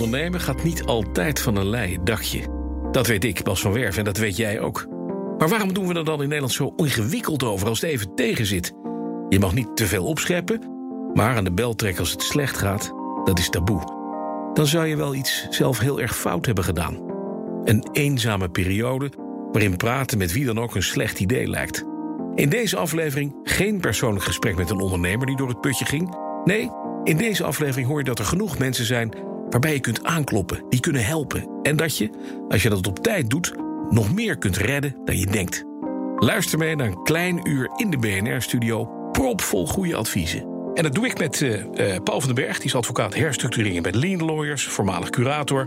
ondernemen gaat niet altijd van een leien dakje. Dat weet ik, Bas van Werf, en dat weet jij ook. Maar waarom doen we er dan in Nederland zo ingewikkeld over als het even tegen zit? Je mag niet te veel opscheppen, maar aan de bel trekken als het slecht gaat, dat is taboe. Dan zou je wel iets zelf heel erg fout hebben gedaan. Een eenzame periode waarin praten met wie dan ook een slecht idee lijkt. In deze aflevering geen persoonlijk gesprek met een ondernemer die door het putje ging. Nee, in deze aflevering hoor je dat er genoeg mensen zijn waarbij je kunt aankloppen, die kunnen helpen. En dat je, als je dat op tijd doet, nog meer kunt redden dan je denkt. Luister mee naar een klein uur in de BNR-studio, propvol goede adviezen. En dat doe ik met uh, Paul van den Berg, die is advocaat herstructurering bij Lean Lawyers, voormalig curator.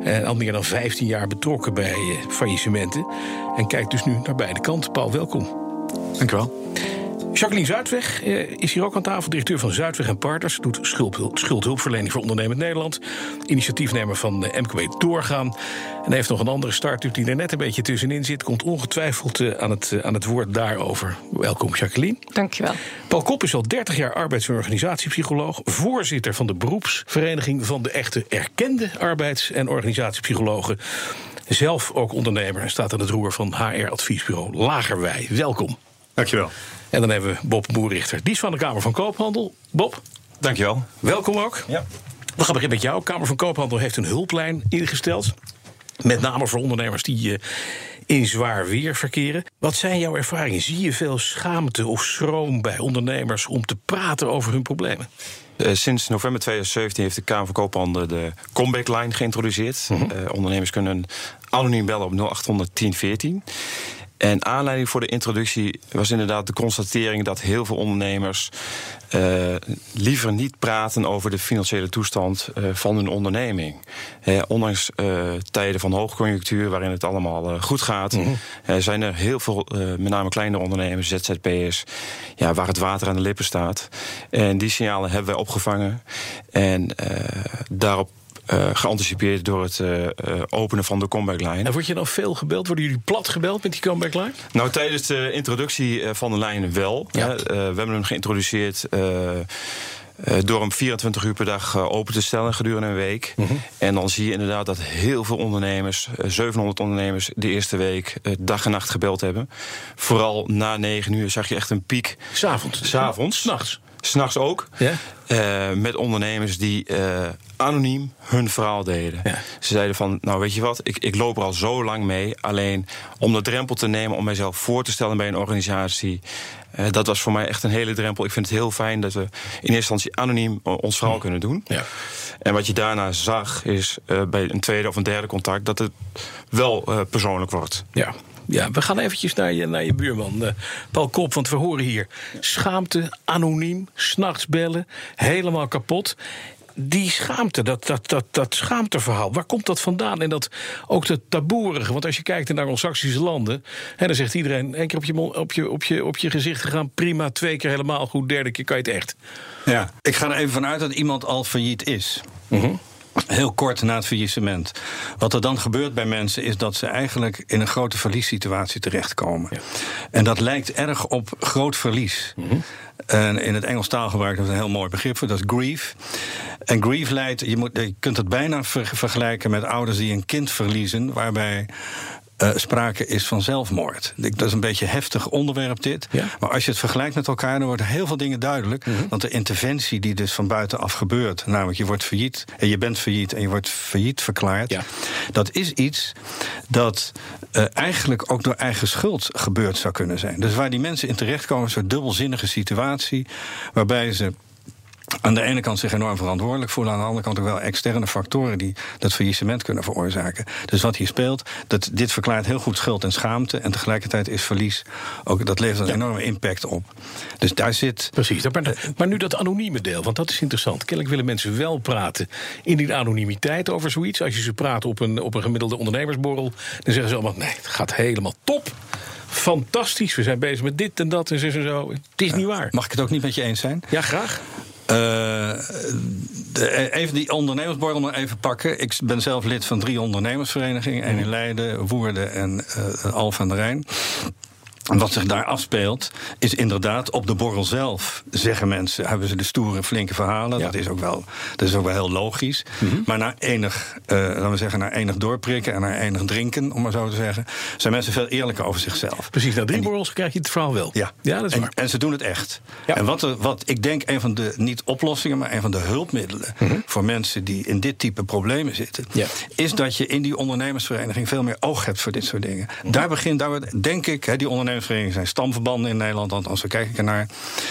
En al meer dan 15 jaar betrokken bij uh, faillissementen. En kijkt dus nu naar beide kanten. Paul, welkom. Dank u wel. Jacqueline Zuidweg eh, is hier ook aan tafel, directeur van Zuidweg en Partners. Doet schuldhulpverlening voor ondernemend Nederland. Initiatiefnemer van MKB Doorgaan. En heeft nog een andere start-up die er net een beetje tussenin zit. Komt ongetwijfeld eh, aan het, eh, aan het woord daarover. Welkom, Jacqueline. Dankjewel. Paul Kop is al 30 jaar arbeids- en organisatiepsycholoog. Voorzitter van de beroepsvereniging van de echte erkende arbeids- en organisatiepsychologen. Zelf ook ondernemer en staat aan het roer van HR-adviesbureau Lagerwij. Welkom. Dankjewel. En dan hebben we Bob Boerrichter. Die is van de Kamer van Koophandel. Bob. Dankjewel. Welkom ook. Ja. We gaan beginnen met jou. Kamer van Koophandel heeft een hulplijn ingesteld. Met name voor ondernemers die uh, in zwaar weer verkeren. Wat zijn jouw ervaringen? Zie je veel schaamte of schroom bij ondernemers om te praten over hun problemen? Uh, sinds november 2017 heeft de Kamer van Koophandel de Comeback Line geïntroduceerd. Mm -hmm. uh, ondernemers kunnen anoniem bellen op 0800 1014. En aanleiding voor de introductie was inderdaad de constatering dat heel veel ondernemers uh, liever niet praten over de financiële toestand uh, van hun onderneming. Uh, ondanks tijden van hoogconjunctuur waarin het allemaal goed gaat, mm -hmm. zijn er heel veel, met name kleine ondernemers, ZZP'ers, ja, waar het water aan de lippen staat. En die signalen hebben wij opgevangen. En daarop uh, geanticipeerd door het uh, openen van de comeback line. En word je dan veel gebeld? Worden jullie plat gebeld met die comeback line? Nou, tijdens de introductie van de lijn wel. Ja. we hebben hem geïntroduceerd. door hem 24 uur per dag open te stellen gedurende een week. Mm -hmm. En dan zie je inderdaad dat heel veel ondernemers, 700 ondernemers, de eerste week dag en nacht gebeld hebben. Vooral na 9 uur zag je echt een piek. S'avonds? S'avonds. S'nachts? S'nachts ook. Ja? Met ondernemers die anoniem hun verhaal deden. Ja. Ze zeiden van, nou weet je wat, ik, ik loop er al zo lang mee. Alleen om de drempel te nemen om mijzelf voor te stellen bij een organisatie... Uh, dat was voor mij echt een hele drempel. Ik vind het heel fijn dat we in eerste instantie anoniem ons verhaal kunnen doen. Ja. En wat je daarna zag is bij een tweede of een derde contact... dat het wel persoonlijk wordt. Ja. Ja, we gaan eventjes naar je, naar je buurman, uh, Paul Kop. Want we horen hier schaamte, anoniem, s'nachts bellen, helemaal kapot. Die schaamte, dat, dat, dat, dat schaamteverhaal, waar komt dat vandaan? En dat ook dat taboerige. Want als je kijkt naar Anglo-Saxische landen, hè, dan zegt iedereen: één keer op je, op, je, op, je, op je gezicht gegaan, prima, twee keer helemaal goed, derde keer kan je het echt. Ja, ik ga er even vanuit dat iemand al failliet is. Mm -hmm. Heel kort na het faillissement. Wat er dan gebeurt bij mensen is dat ze eigenlijk in een grote verliessituatie terechtkomen. Ja. En dat lijkt erg op groot verlies. Mm -hmm. En in het Engels taalgebruik dat is een heel mooi begrip voor, dat is grief. En grief leidt, je, moet, je kunt het bijna ver, vergelijken met ouders die een kind verliezen, waarbij uh, sprake is van zelfmoord. Dat is een beetje een heftig onderwerp dit. Ja. Maar als je het vergelijkt met elkaar, dan worden heel veel dingen duidelijk. Mhm. Mm -hmm. Want de interventie die dus van buitenaf gebeurt, namelijk je wordt failliet en je bent failliet en je wordt failliet verklaard, ja. dat is iets dat uh, eigenlijk ook door eigen schuld gebeurd zou kunnen zijn. Dus waar die mensen in terechtkomen, is een soort dubbelzinnige situatie, waarbij ze aan de ene kant zich enorm verantwoordelijk voelen, aan de andere kant ook wel externe factoren die dat faillissement kunnen veroorzaken. Dus wat hier speelt, dat dit verklaart heel goed schuld en schaamte en tegelijkertijd is verlies ook dat levert een ja. enorme impact op. Dus daar zit. Precies. Maar, maar, nu dat anonieme deel, want dat is interessant. Kennelijk willen mensen wel praten in die anonimiteit over zoiets. Als je ze praat op een, op een gemiddelde ondernemersborrel, dan zeggen ze allemaal: nee, het gaat helemaal top. Fantastisch, we zijn bezig met dit en dat en zo en zo. Het is ja. niet waar. Mag ik het ook niet met je eens zijn? Ja, graag. Uh, de, even die ondernemersborrel maar even pakken. Ik ben zelf lid van drie ondernemersverenigingen. één in Leiden, Woerden en uh, Alphen aan de Rijn. En wat zich daar afspeelt, is inderdaad op de borrel zelf, zeggen mensen, hebben ze de stoere, flinke verhalen. Dat, is ook wel, dat is ook wel heel logisch. Mhm. Maar na enig, uh, laten we zeggen, na enig doorprikken en na enig drinken, om maar zo te zeggen, zijn mensen veel eerlijker over zichzelf. Precies, na drie borrels krijg je het verhaal wel. Ja, ja dat is waar. En ze doen het echt. En wat, wat ik denk, een van de, niet oplossingen, maar een van de hulpmiddelen mhm. voor mensen die in dit type problemen zitten, is dat je in die ondernemersvereniging veel meer oog hebt voor dit soort dingen. Daar begint, daar, denk ik, die ondernemers zijn stamverbanden in Nederland. Althans, we kijken ernaar.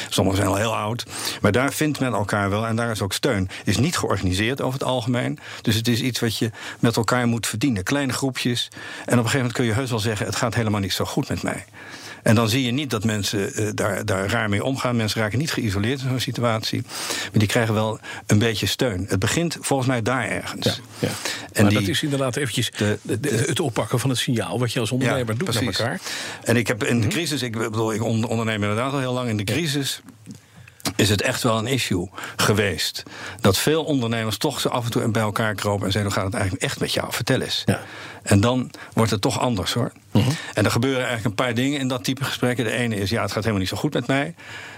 Sommigen zijn al heel oud. Maar daar vindt men elkaar wel en daar is ook steun. Is niet georganiseerd over het algemeen. Dus het is iets wat je met elkaar moet verdienen. Kleine groepjes. En op een gegeven moment kun je heus wel zeggen: het gaat helemaal niet zo goed met mij. En dan zie je niet dat mensen uh, daar, daar raar mee omgaan. Mensen raken niet geïsoleerd in zo'n situatie. Maar die krijgen wel een beetje steun. Het begint volgens mij daar ergens. Ja, ja. En maar dat is inderdaad eventjes de, het oppakken van het signaal... wat je als ondernemer doet precies. elkaar. En ik heb in de mhm. crisis... Ik bedoel, ik onderneem inderdaad al heel lang in de crisis is het echt wel een issue geweest. Dat veel ondernemers toch zo af en toe bij elkaar kropen en zeggen: hoe gaat het eigenlijk echt met jou? Vertel eens. Ja. En dan wordt het toch anders hoor. Mhm. En er gebeuren eigenlijk een paar dingen in dat type gesprekken. De ene is: ja, het gaat helemaal niet zo goed met mij.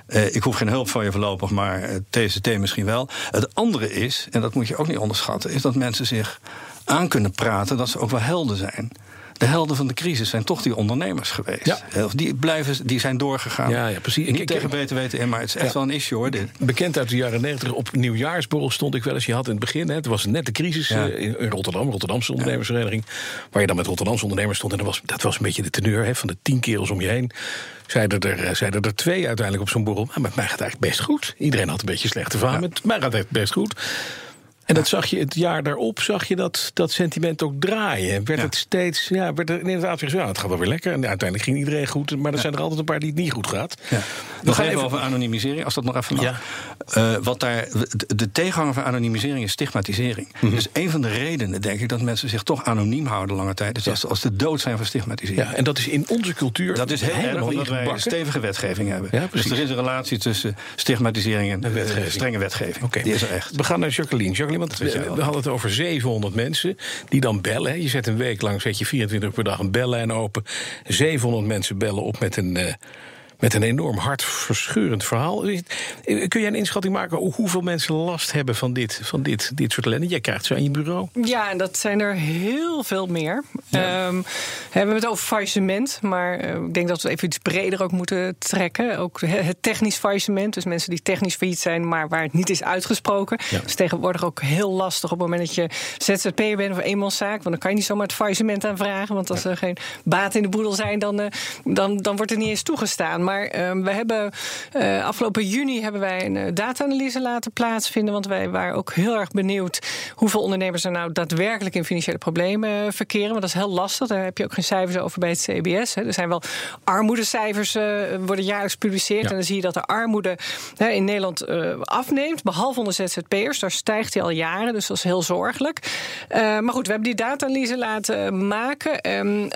Uh, ik hoef geen hulp van je voorlopig, maar uh, eh, TCT misschien wel. Het andere is, en dat moet je ook niet onderschatten, is dat mensen zich aan kunnen praten dat ze ook wel helden zijn de helden van de crisis zijn toch die ondernemers geweest. Ja. Die, blijven, die zijn doorgegaan. Ja, ja precies. Niet ik, tegen beter weten in, maar het is echt wel een issue hoor. Dit. Bekend uit de jaren 90 op nieuwjaarsborrel stond ik wel eens. Je had in het begin, hè, het was net de crisis eh, in Rotterdam, Rotterdamse ondernemersvereniging. Waar je dan met Rotterdamse ondernemers stond. En dat was, dat was een beetje de teneur hè, van de tien kerels om je heen. Zeiden er, eh, zeiden er twee uiteindelijk op zo'n borrel. Maar met mij gaat het eigenlijk best goed. Iedereen had een beetje slechte verhaal. Met mij gaat het best goed. En dat zag je het jaar daarop, zag je dat, dat sentiment ook draaien. Werd het steeds, ja, werd er inderdaad weer zo, ja, het gaat wel weer lekker. En uiteindelijk ging iedereen goed, maar er zijn er altijd een paar die het niet goed gaat. Ja. We gaan even over anonimisering, als dat nog even mag. Uh, wat daar, de tegenhanger van anonimisering is stigmatisering. Mhm. Dus een van de redenen, denk ik, dat mensen zich toch anoniem houden lange tijd, is als, als de dood zijn van stigmatisering. Ja, en dat is in onze cultuur. Dat is heel erg omdat wij een stevige wetgeving hebben. Ja, dus er is een relatie tussen stigmatisering en, wetgeving. strenge wetgeving. Okay. Die is er echt. We gaan naar Jacqueline. Jacqueline want we, hadden het over 700 mensen die dan bellen. Je zet een week lang, zet je 24 uur per dag een bellijn open. 700 mensen bellen op met een... Uh, met een enorm hartverscheurend verhaal. Kun jij een inschatting maken hoeveel mensen last hebben van dit, van dit, dit soort ellende? Jij krijgt ze aan je bureau. Ja, en dat zijn er heel veel meer. Ehm, we hebben het over faillissement, maar eh, ik denk dat we even iets breder ook moeten trekken. Ook het technisch faillissement, dus mensen die technisch failliet zijn, maar waar het niet is uitgesproken. Dat is tegenwoordig ook heel lastig op het moment dat je ZZP'er bent of eenmanszaak. Want dan kan je niet zomaar het faillissement aanvragen. Want als er geen baat in de boedel zijn, dan, uh, dan, dan wordt het niet eens toegestaan. Maar ehm, we hebben uh, afgelopen juni hebben wij een uh, data-analyse laten plaatsvinden. Want wij waren ook heel erg benieuwd hoeveel ondernemers er nou daadwerkelijk in financiële problemen uh, verkeren. Want dat is heel lastig. Daar heb je ook geen cijfers over bij het CBS. Hè. Er zijn wel armoedecijfers, worden jaarlijks gepubliceerd. En dan zie je dat de armoede in Nederland afneemt. Behalve onder ZZP'ers. Daar stijgt hij al jaren. Dus dat is heel zorgelijk. maar goed, we hebben die data-analyse laten maken. Ehm,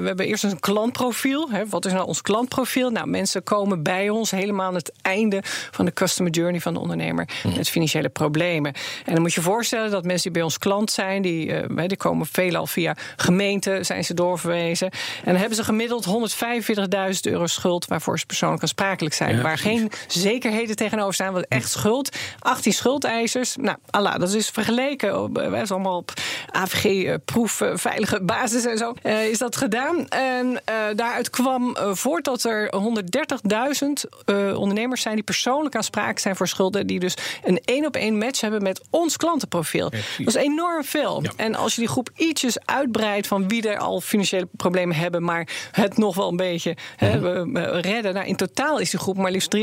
we hebben eerst een klantprofiel. Hè. Wat is nou ons klantprofiel? Nou, mensen komen bij ons helemaal aan het einde van de customer journey van de ondernemer mhm. met financiële problemen. En dan moet je voorstellen dat mensen die bij ons klant zijn, die, uh, die komen veelal via gemeenten, zijn ze doorverwezen. En dan hebben ze gemiddeld 145.000 euro schuld waarvoor ze persoonlijk aansprakelijk zijn. waar geen zekerheden tegenover staan, wat echt schuld. 18 schuldeisers. Nou, Allah, dat is vergeleken. Op, uh, is allemaal op AVG-proef, uh, veilige basis en zo. Uh, is dat gedaan. En daaruit kwam voort dat er 130.000 uh, ondernemers zijn die persoonlijk aansprakelijk zijn voor schulden. Die dus een één op één match hebben met ons klantenprofiel. dat is enorm veel. En als je die groep ietsjes uitbreidt van wie er al financiële problemen hebben, maar het nog wel een beetje mm redden. Nou, in totaal is die groep maar liefst 365.000.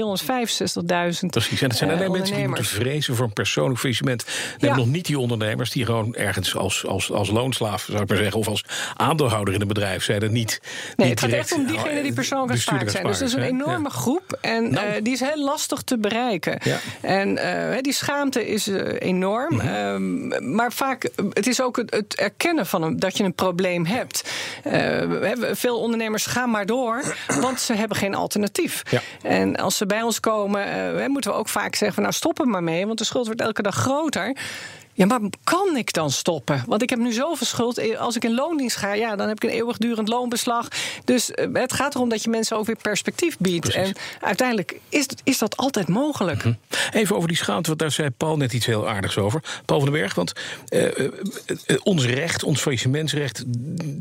Precies. En het zijn alleen mensen die moeten vrezen voor een persoonlijk faillissement. We hebben nog niet die ondernemers die gewoon ergens als, als, als loonslaaf, zou ik maar zeggen, of als aandeelhouder in een bedrijf zijn. Dat niet. Nee, het gaat echt om diegenen die persoonlijk aansprakelijk zijn. Dus dat een enorme groep en nou. uh, die is heel lastig te bereiken. Ja. En uh, die schaamte is uh, enorm. Mm -hmm. maar vaak, het is ook het, het erkennen van een, dat je een probleem hebt. veel ondernemers gaan maar door, want ze hebben geen alternatief. Ja. En als ze bij ons komen, moeten we ook vaak zeggen: van, nou stop er maar mee, want de schuld wordt elke dag groter. Ja, maar kan ik dan stoppen? Want ik heb nu zoveel schuld. Eh, Als ik in loondienst ga, ja, dan heb ik een eeuwigdurend loonbeslag. Dus eh, het gaat erom dat je mensen ook weer perspectief biedt. Precies. En uiteindelijk is, is dat altijd mogelijk. Hm. Even over die schaamte, want daar zei Paul net iets heel aardigs over. Paul van den Berg, want eh, ons recht, ons faillissementsrecht...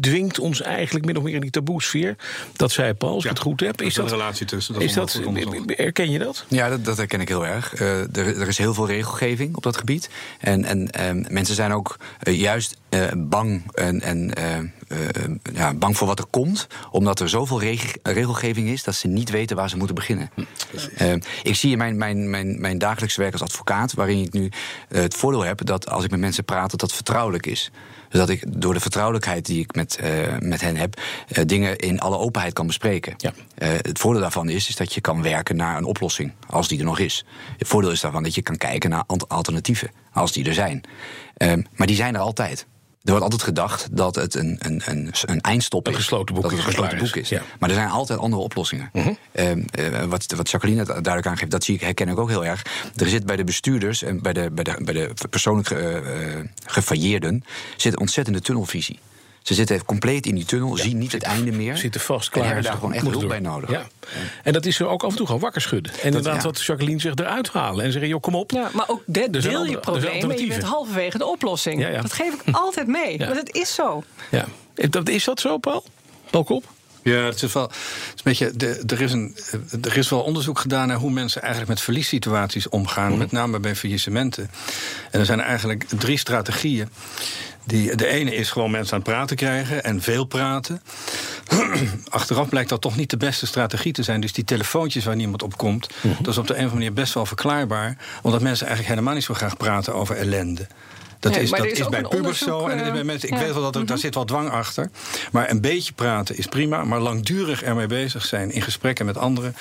dwingt ons eigenlijk min of meer in die taboesfeer. Dat zei Paul, als ik het goed heb. Is dat, een relatie tussen, dat is is dat, herken je dat? Ja, dat, dat herken ik heel erg. Eh, er, er is heel veel regelgeving op dat gebied. En, en ehm, mensen zijn ook eh, juist eh, bang, en, en, eh, eh, ja, bang voor wat er komt. Omdat er zoveel reg- regelgeving is dat ze niet weten waar ze moeten beginnen. Eh, ik zie in mijn, mijn, mijn, mijn dagelijkse werk als advocaat, waarin ik nu eh, het voordeel heb dat als ik met mensen praat, dat dat vertrouwelijk is. Dus dat ik door de vertrouwelijkheid die ik met, eh, met hen heb, eh, dingen in alle openheid kan bespreken. Ja. Eh, het voordeel daarvan is, is dat je kan werken naar een oplossing, als die er nog is. Het voordeel is daarvan dat je kan kijken naar alternatieven, als die er zijn. Maar die zijn er altijd. Er wordt altijd gedacht dat het een, een, een, een eindstop Een is. gesloten boek dat het een gesloten boek is. Ja. Maar er zijn altijd andere oplossingen. Ehm, eh, wat, wat Jacqueline duidelijk aangeeft, dat zie ik, herken ik ook heel erg. Er zit bij de bestuurders en bij de, bij de, bij de persoonlijk eh, eh, gefailleerden... zit ontzettende tunnelvisie. Ze zitten compleet in die tunnel, zien niet het einde meer. Zitten vast, En klaar. hebben daar Ze gewoon echt hulp bij nodig. Ja. En dat is er ook af en toe gewoon wakker schudden. En inderdaad, ja. wat Jacqueline zegt, eruit halen. En zeggen, joh, kom op. Ja, maar ook de, zijn deel andere- je probleem en je bent halverwege de oplossing. Ja, ja. Dat geef ik altijd mee. Ja. Want het is zo. Ja. Dat- Is dat zo, Paul? Paul Kop? Ja, het is wel. Het is een beetje, de, er, is een, er is wel onderzoek gedaan naar hoe mensen eigenlijk met verliessituaties omgaan. Met name bij faillissementen. En er zijn eigenlijk drie strategieën. Die, de ene is gewoon mensen aan het praten krijgen en veel praten. Achteraf blijkt dat toch niet de beste strategie te zijn. Dus die telefoontjes waar niemand op komt, dat is op de een of andere manier best wel verklaarbaar. Omdat mensen eigenlijk helemaal niet zo graag praten over ellende. Dat Nee, is, maar dat is is ook bij pubers zo. onderzoek, En dat is bij eh, mensen, ik ja. weet wel dat er, daar zit wel dwang achter. Maar een beetje praten is prima. Maar langdurig ermee bezig zijn in gesprekken met anderen...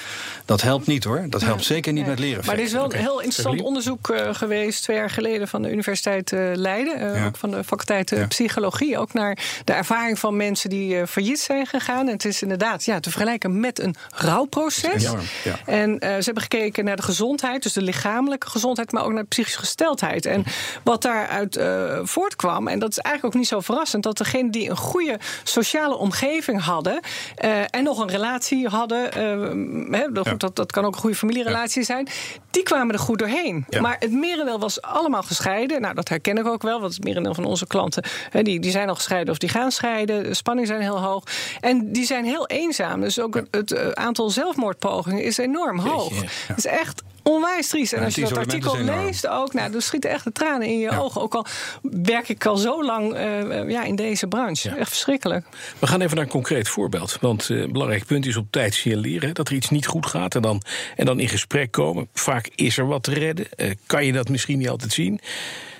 dat helpt niet hoor. Dat helpt zeker niet met leren. Maar er is wel een heel interessant onderzoek eh, geweest twee jaar geleden van de Universiteit eh, Leiden. eh, Ja. Ook van de faculteit eh, Ja. Psychologie. Ook naar de ervaring van mensen die eh, failliet zijn gegaan. En het is inderdaad ja, te vergelijken met een rouwproces. Ja. En eh, ze hebben gekeken naar de gezondheid, dus de lichamelijke gezondheid, maar ook naar de psychische gesteldheid. En wat daaruit eh voortkwam, en dat is eigenlijk ook niet zo verrassend, dat degenen die een goede sociale omgeving hadden eh, en nog een relatie hadden, eh, dat, Ja. dat, dat kan ook een goede familierelatie zijn, die kwamen er goed doorheen. Ja. Maar het merendeel was allemaal gescheiden. Nou, dat herken ik ook wel, want het merendeel van onze klanten hè, die, die zijn al gescheiden of die gaan scheiden. De spanningen zijn heel hoog. En die zijn heel eenzaam. Dus ook het, het, aantal zelfmoordpogingen is enorm hoog. Het is echt onwijs triest. En als je dat artikel leest ook, nou, dan schieten echt de tranen in je ogen. Ook al werk ik al zo lang eh, ja, in deze branche. Ja. Echt verschrikkelijk. We gaan even naar een concreet voorbeeld. Want eh, een belangrijk punt is op tijd signaleren dat er iets niet goed gaat. En dan, en dan in gesprek komen. Vaak is er wat te redden. Eh, kan je dat misschien niet altijd zien.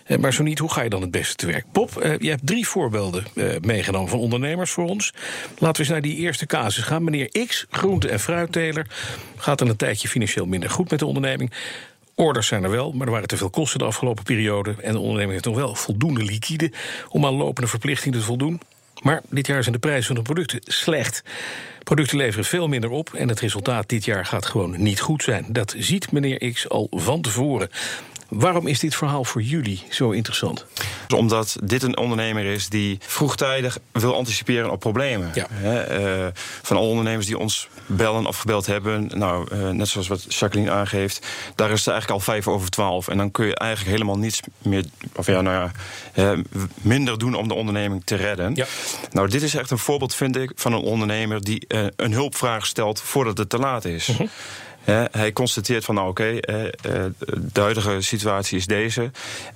Eh, maar zo niet, hoe ga je dan het beste te werk? Pop, eh, je hebt drie voorbeelden eh, meegenomen van ondernemers voor ons. Laten we eens naar die eerste casus gaan. Meneer X, groente- en fruitteler, gaat een tijdje financieel minder goed met de onderneming. Orders zijn er wel, maar er waren te veel kosten de afgelopen periode. En de onderneming heeft nog wel voldoende liquide om aan lopende verplichtingen te voldoen. Maar dit jaar zijn de prijzen van de producten slecht. Producten leveren veel minder op en het resultaat dit jaar gaat gewoon niet goed zijn. Dat ziet meneer X al van tevoren. Waarom is dit verhaal voor jullie zo interessant? Omdat dit een ondernemer is die vroegtijdig wil anticiperen op problemen. Ja. Eh, van alle ondernemers die ons bellen of gebeld hebben, nou, eh, net zoals wat Jacqueline aangeeft, daar is het eigenlijk al vijf over twaalf. En dan kun je eigenlijk helemaal niets meer, of ja, nou ja, minder doen om de onderneming te redden. Ja. Nou, dit is echt een voorbeeld, vind ik, van een ondernemer die eh, een hulpvraag stelt voordat het te laat is. Hij constateert van, nou oké, eh, eh, de huidige situatie is deze.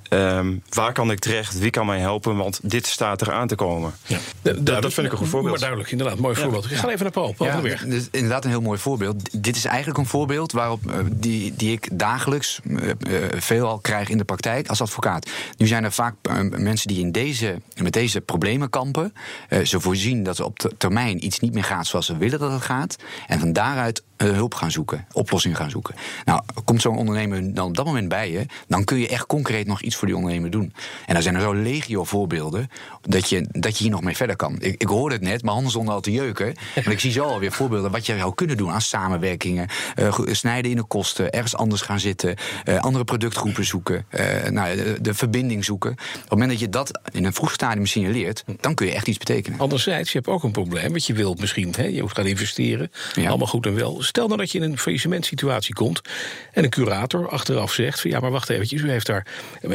Ehm, waar kan ik terecht? Wie kan mij helpen? Want dit staat er aan te komen. Ja. dat vind ik een goed voorbeeld. Maar duidelijk, inderdaad, mooi voorbeeld. We gaan even naar Paul, Paul Ja, dit is inderdaad een heel mooi voorbeeld. Dit is eigenlijk een voorbeeld waarop, eh, die, die ik dagelijks eh, veelal krijg in de praktijk als advocaat. Nu zijn er vaak mensen die in deze, met deze problemen kampen. Eh, ze voorzien dat er op ter- termijn iets niet meer gaat zoals ze willen dat het gaat. En van daaruit hulp gaan zoeken, oplossingen gaan zoeken. Nou, komt zo'n ondernemer dan op dat moment bij je, dan kun je echt concreet nog iets voor die ondernemer doen. En dan zijn er zo legio voorbeelden dat je, dat je hier nog mee verder kan. Ik, ik hoorde het net, mijn handen stonden al te jeuken. Maar ik zie zo alweer voorbeelden wat je zou kunnen doen aan samenwerkingen, uh, snijden in de kosten, ergens anders gaan zitten, uh, andere productgroepen zoeken, nou, de, de, verbinding zoeken. Op het moment dat je dat in een vroeg stadium signaleert, dan kun je echt iets betekenen. Anderzijds, je hebt ook een probleem, want je wilt misschien, hè, je moet gaan investeren, ja. allemaal goed en wel. Stel nou dat je in een faillissementsituatie komt en een curator achteraf zegt van ja, maar wacht eventjes, u heeft daar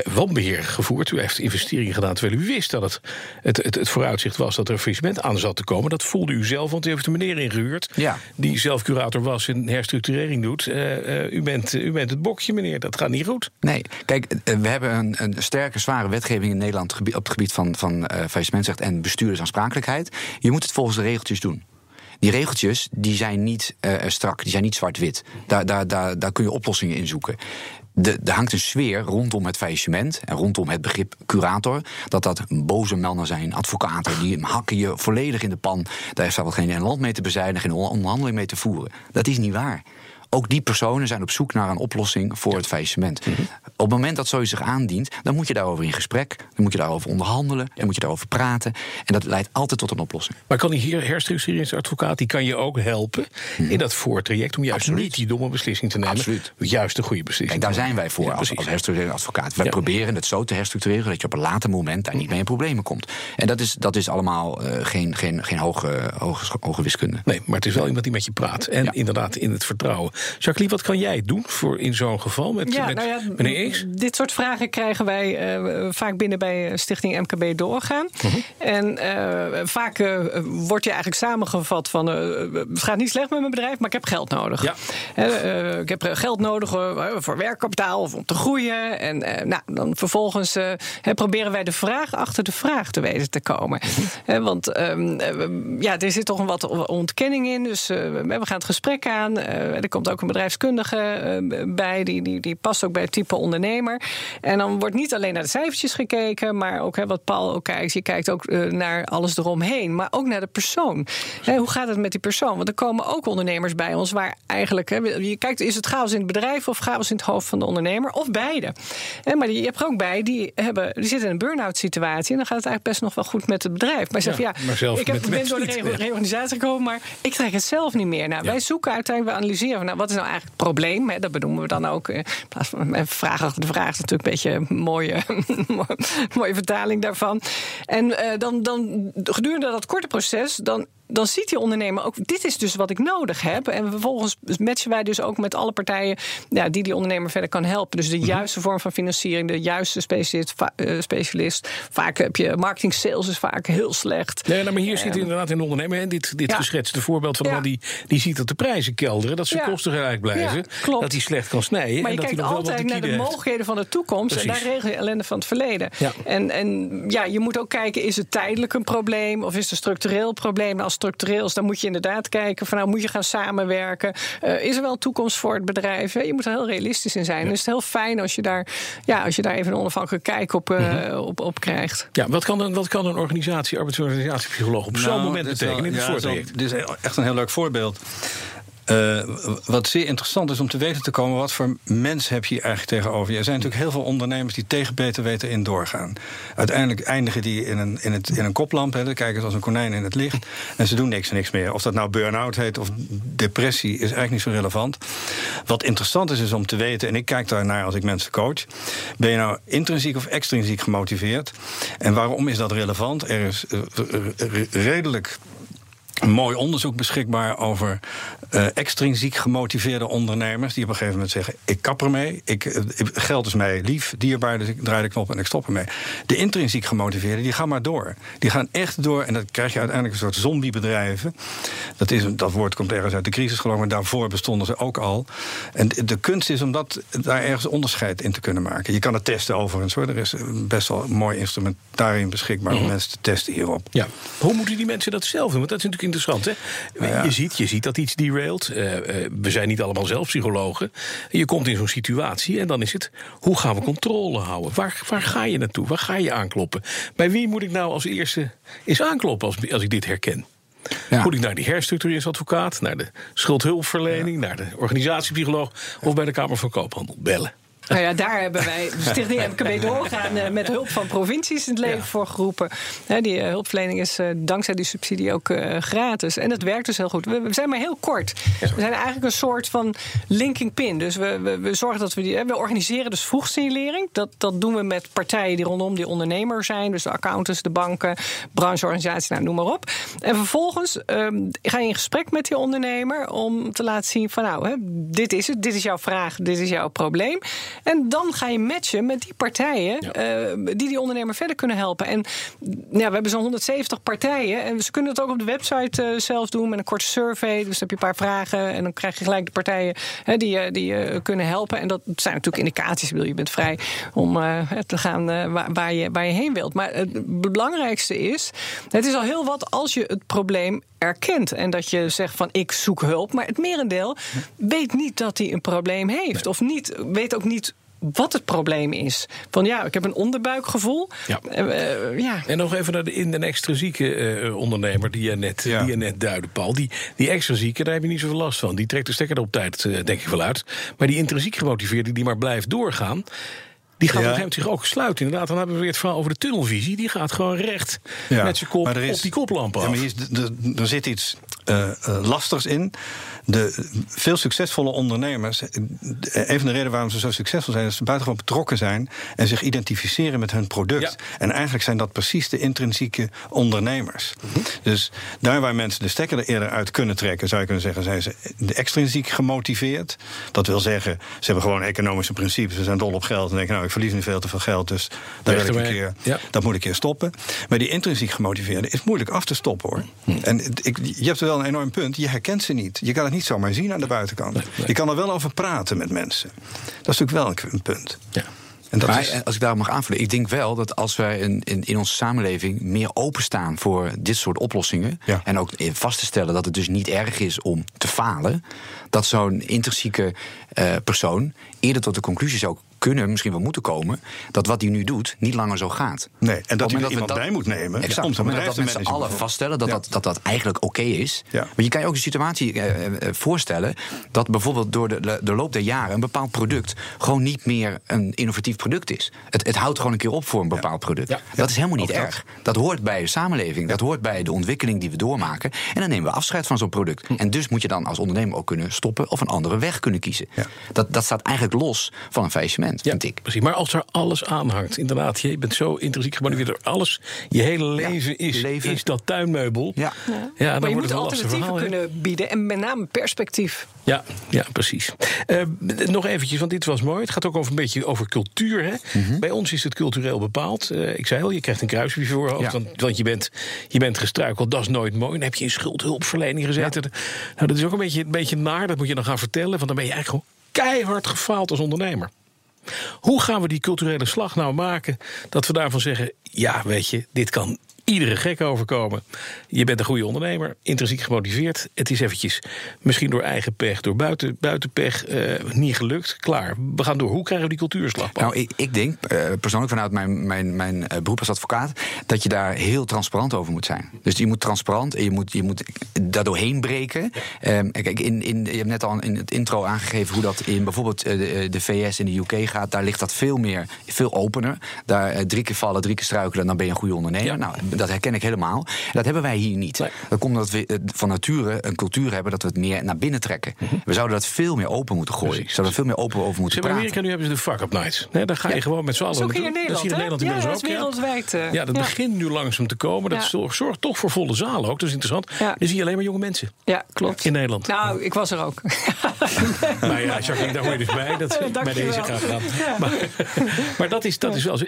wanbeheer gevoerd, u heeft investeringen gedaan terwijl u wist dat het, het, het, het vooruitzicht was dat er een faillissement aan zat te komen. Dat voelde u zelf, want u heeft een meneer ingehuurd ja. die zelf curator was en herstructurering doet. Uh, uh, u, bent, u bent het bokje, meneer, dat gaat niet goed. Nee, kijk, we hebben een, een sterke, zware wetgeving in Nederland op het gebied van, van uh, faillissementrecht en bestuurdersaansprakelijkheid. Je moet het volgens de regeltjes doen. Die regeltjes die zijn niet uh, strak, die zijn niet zwart-wit. Daar, daar, daar, daar kun je oplossingen in zoeken. De, er hangt een sfeer rondom het faillissement en rondom het begrip curator. Dat dat boze mannen zijn, advocaten, die hakken je volledig in de pan. Daar heeft wel geen land mee te bezuinigen, geen onderhandeling mee te voeren. Dat is niet waar ook die personen zijn op zoek naar een oplossing voor het faillissement. Mhm. Op het moment dat zoiets zich aandient, dan moet je daarover in gesprek. Dan moet je daarover onderhandelen. Dan moet je daarover praten. En dat leidt altijd tot een oplossing. Maar kan die herstructureringsadvocaat die kan je ook helpen in dat voortraject om juist Absoluut. niet die domme beslissing te nemen. Absoluut. Juist de goede beslissing. Kijk, daar zijn wij voor Ja, als, als herstructureringsadvocaat. Wij Ja. proberen het zo te herstructureren dat je op een later moment daar niet mee in problemen komt. En dat is, dat is allemaal eh, geen, geen, geen hoge, hoge, hoge wiskunde. Nee, maar het is wel iemand die met je praat. En Ja. inderdaad in het vertrouwen. Jacqueline, wat kan jij doen voor in zo'n geval met, Ja, met nou ja, meneer Ees? Dit soort vragen krijgen wij eh, vaak binnen bij eh, Stichting MKB Doorgaan. Mhm. En eh, vaak wordt je eigenlijk samengevat van... het gaat niet slecht met mijn bedrijf, maar ik heb geld nodig. Ja. Ik heb geld nodig voor werkkapitaal of om te groeien. En nou, dan vervolgens proberen wij de vraag achter de vraag te weten te komen. Mhm. Want ehm, eh, ja, er zit toch een wat ontkenning in. Dus we gaan het gesprek aan. Er komt ook een bedrijfskundige eh, bij. Die, die, die past ook bij het type ondernemer. En dan wordt niet alleen naar de cijfertjes gekeken, maar ook hè, wat Paul ook kijkt. Je kijkt ook eh, naar alles eromheen, maar ook naar de persoon. Hè, hoe gaat het met die persoon? Want er komen ook ondernemers bij ons waar eigenlijk. Hè, je kijkt, is het chaos in het bedrijf of chaos in het hoofd van de ondernemer? Of beide. Hè, maar die, je hebt er ook bij die, hebben, die zitten in een burn-out situatie. En dan gaat het eigenlijk best nog wel goed met het bedrijf. Maar je zegt Ja, van, ja, maar zelf ik heb, ben door de reorganisatie gekomen, maar ik trek het zelf niet meer. Nou, Ja. Wij zoeken uiteindelijk, we analyseren van, nou, wat is nou eigenlijk het probleem? Hè, dat benoemen we dan ook. eh, plaats van een vraag achter de vraag is natuurlijk een beetje een mooie, mooie vertaling daarvan. En eh, dan, dan gedurende dat korte proces, dan. Dan ziet die ondernemer ook, dit is dus wat ik nodig heb. En vervolgens matchen wij dus ook met alle partijen ja, die die ondernemer verder kan helpen. Dus de Mhm. juiste vorm van financiering, de juiste specialist. va- eh, specialist. Vaak heb je marketing sales is vaak heel slecht. Nee, nou, maar hier zit inderdaad een ondernemer. En dit, dit Ja. geschetste voorbeeld van Ja. die, die ziet dat de prijzen kelderen. Dat ze Ja. kosten gelijk blijven. Dat hij slecht kan snijden. Maar en je dat hij kijkt altijd naar de heeft. mogelijkheden van de toekomst. En daar regel je ellende van het verleden. Ja. En, en ja, je moet ook kijken, is het tijdelijk een probleem? Of is het een structureel probleem? Als het structureel is, dan moet je inderdaad kijken... van nou, moet je gaan samenwerken? Eh, is er wel toekomst voor het bedrijf? Hè? Je moet er heel realistisch in zijn. Dus het is heel fijn als je daar, ja, als je daar even een onafhankelijke kijk op, eh, Mhm. op, op krijgt. Ja, wat kan een, wat kan een organisatie, arbeidsorganisatiepsycholoog op zo'n Nou, moment betekenen in wel- het ja, voortraject? Dit is echt een heel leuk voorbeeld. Eh, wat zeer interessant is om te weten te komen, wat voor mens heb je eigenlijk tegenover je? Er zijn natuurlijk heel veel ondernemers die tegen beter weten in doorgaan. Uiteindelijk eindigen die in een, in het, in een koplamp, hè, kijken ze als een konijn in het licht. En ze doen niks en niks meer. Of dat nou burn-out heet of depressie, is eigenlijk niet zo relevant. Wat interessant is, is om te weten, en ik kijk daarnaar als ik mensen coach. Ben je nou intrinsiek of extrinsiek gemotiveerd? En waarom is dat relevant? Er is eh, re- redelijk een mooi onderzoek beschikbaar over eh, extrinsiek gemotiveerde ondernemers. die op een gegeven moment zeggen: Ik kap ermee. Ik, eh, geld is mij lief, dierbaar, dus ik draai de knop en ik stop ermee. De intrinsiek gemotiveerden, die gaan maar door. Die gaan echt door en dan krijg je uiteindelijk een soort zombiebedrijven. Dat, is, dat woord komt ergens uit de crisis, geloof ik, maar daarvoor bestonden ze ook al. En de kunst is om dat, daar ergens onderscheid in te kunnen maken. Je kan het testen overigens hoor. Er is best wel een mooi instrumentarium beschikbaar om mensen te testen hierop. Ja. Hoe moeten die mensen dat zelf doen? Want dat is natuurlijk interessant. Hè? Nou ja. Je, ziet, je ziet dat iets derailt. Eh, eh, we zijn niet allemaal zelf psychologen. Je komt in zo'n situatie en dan is het... hoe gaan we controle houden? Waar, waar ga je naartoe? Waar ga je aankloppen? Bij wie moet ik nou als eerste eens aankloppen als, als ik dit herken? Ja. Moet ik naar die herstructureringsadvocaat, naar de schuldhulpverlening, naar de organisatiepsycholoog of bij de Kamer van Koophandel bellen? Nou ja, daar hebben wij, de Stichting MKB Doorgaan, eh, met hulp van provincies in het leven voor geroepen. Die eh, hulpverlening is eh, dankzij die subsidie ook gratis. En het werkt dus heel goed. We zijn maar heel kort. We zijn eigenlijk een soort van linking pin. Dus we, we, we zorgen dat we die. We organiseren dus vroegsignalering. Dat, dat doen we met partijen die rondom die ondernemer zijn. Dus de accountants, de banken, brancheorganisaties, nou, noem maar op. En vervolgens um, ga je in gesprek met die ondernemer om te laten zien van nou, hè, dit is het, dit is jouw vraag, dit is jouw probleem. En dan ga je matchen met die partijen eh, die die ondernemer verder kunnen helpen. En ja, we hebben zo'n 170 partijen. En ze kunnen het ook op de website uh, zelf doen met een korte survey. Dus dan heb je een paar vragen en dan krijg je gelijk de partijen hè, die, die je kunnen helpen. En dat zijn natuurlijk indicaties. Je bent vrij om te gaan waar, waar, je, waar je heen wilt. Maar het belangrijkste is, het is al heel wat als je het probleem erkent. En dat je zegt van ik zoek hulp. Maar het merendeel weet niet dat hij een probleem heeft. Of niet, weet ook niet wat het probleem is. Van ja, ik heb een onderbuikgevoel. Ja. Uh, ja. En nog even naar de in- en extrazieke uh, ondernemer die je net, ja. die je net duidde, Paul. Die, die extrazieke, daar heb je niet zoveel last van. Die trekt de stekker op tijd, uh, denk ik wel uit. Maar die intrinsiek gemotiveerde, die maar blijft doorgaan. Die gaat ja. op zich ook sluiten. Inderdaad, dan hebben we weer het verhaal over de tunnelvisie. Die gaat gewoon recht ja. met zijn kop op die koplamp af. Ja, maar er zit iets uh, lastigs in de veel succesvolle ondernemers, een van de redenen waarom ze zo succesvol zijn, is dat ze buitengewoon betrokken zijn en zich identificeren met hun product. En eigenlijk zijn dat precies de intrinsieke ondernemers. Mhm. Dus daar waar mensen de stekker er eerder uit kunnen trekken, zou je kunnen zeggen, zijn ze extrinsiek gemotiveerd. Dat wil zeggen, ze hebben gewoon economische principes. Ze zijn dol op geld en denken, nou, ik verlies nu veel te veel geld, dus daar wil ik een keer, dat moet ik een keer stoppen. Maar die intrinsiek gemotiveerde is moeilijk af te stoppen hoor. Mhm. En ik, je hebt wel een enorm punt, je herkent ze niet. Je kan het niet zomaar zien aan de buitenkant. Je kan er wel over praten met mensen. Dat is natuurlijk wel een, punt. Ja. En dat maar is... als ik daar mag aanvullen, ik denk wel dat als wij in, in, in onze samenleving meer openstaan voor dit soort oplossingen. En ook vast te stellen dat het dus niet erg is om te falen. Dat zo'n intrinsieke uh, persoon eerder tot de conclusie zou kunnen, misschien wel moeten komen, dat wat hij nu doet niet langer zo gaat. Nee, en dat hij er iemand dat, bij moet nemen. Exact, om dat, dat met allen vaststellen dat, dat, dat dat eigenlijk oké is. Ja. Maar je kan je ook een situatie eh, eh, voorstellen dat bijvoorbeeld door de, de loop der jaren een bepaald product gewoon niet meer een innovatief product is. Het, het houdt gewoon een keer op voor een bepaald product. Ja. Dat is helemaal niet erg. Dat hoort bij de samenleving, dat hoort bij de ontwikkeling die we doormaken. En dan nemen we afscheid van zo'n product. Hm. En dus moet je dan als ondernemer ook kunnen stoppen of een andere weg kunnen kiezen. Dat, dat staat eigenlijk los van een faillissement ja, vind ik. Precies, maar als er alles aanhangt, inderdaad, je bent zo intrinsiek gemotiveerd door alles. Je hele leven, is, leven. is dat tuinmeubel. Ja, ja. ja dan maar je moet alternatieven kunnen bieden en met name perspectief. Ja, ja precies. Uh, nog eventjes, want dit was mooi. Het gaat ook over een beetje over cultuur. Hè? Mm -hmm. Bij ons is het cultureel bepaald. Uh, ik zei al, je krijgt een kruisje voor voorhoofd. Want, want, je, bent, je bent gestruikeld, dat is nooit mooi. Dan heb je in schuldhulpverlening gezeten. Nou, dat is ook een beetje, een beetje naar. Dat moet je dan gaan vertellen. Want dan ben je eigenlijk gewoon keihard gefaald als ondernemer. Hoe gaan we die culturele slag nou maken dat we daarvan zeggen: ja, weet je, dit kan iedere gek overkomen. Je bent een goede ondernemer, intrinsiek gemotiveerd. Het is eventjes, misschien door eigen pech, door buiten, buitenpech, uh, niet gelukt. Klaar, we gaan door. Hoe krijgen we die cultuurslag? Nou, ik, ik denk uh, persoonlijk vanuit mijn, mijn, mijn uh, beroep als advocaat... dat je daar heel transparant over moet zijn. Dus je moet transparant en je moet, je moet daar doorheen breken. Um, kijk, in, in, je hebt net al in het intro aangegeven... hoe dat in bijvoorbeeld de, de VS in de UK gaat. Daar ligt dat veel meer, veel opener. Daar drie keer vallen, drie keer struikelen... en dan ben je een goede ondernemer. Ja. Nou, dat herken ik helemaal. Dat hebben wij hier niet. Dat komt omdat we eh, van nature een cultuur hebben dat we het meer naar binnen trekken. Mhm. We zouden dat veel meer open moeten gooien. We zouden er veel meer open over moeten praten. In Amerika nu hebben ze de fuck-up nights. Nee, dan ga je gewoon met z'n allen. Dat is ook in Nederland. Dat is in Nederland ja, dat is wereldwijd. Ja, dat begint nu langzaam te komen. Dat zorgt toch voor volle zalen ook. Dat is interessant. Dan zie je alleen maar jonge mensen. Ja, klopt. In Nederland. Nou, ik was er ook. maar ja, Jacqueline, daar hoor je dus bij. Dat bij deze graag gaan. Maar, maar dat is, dat is wel.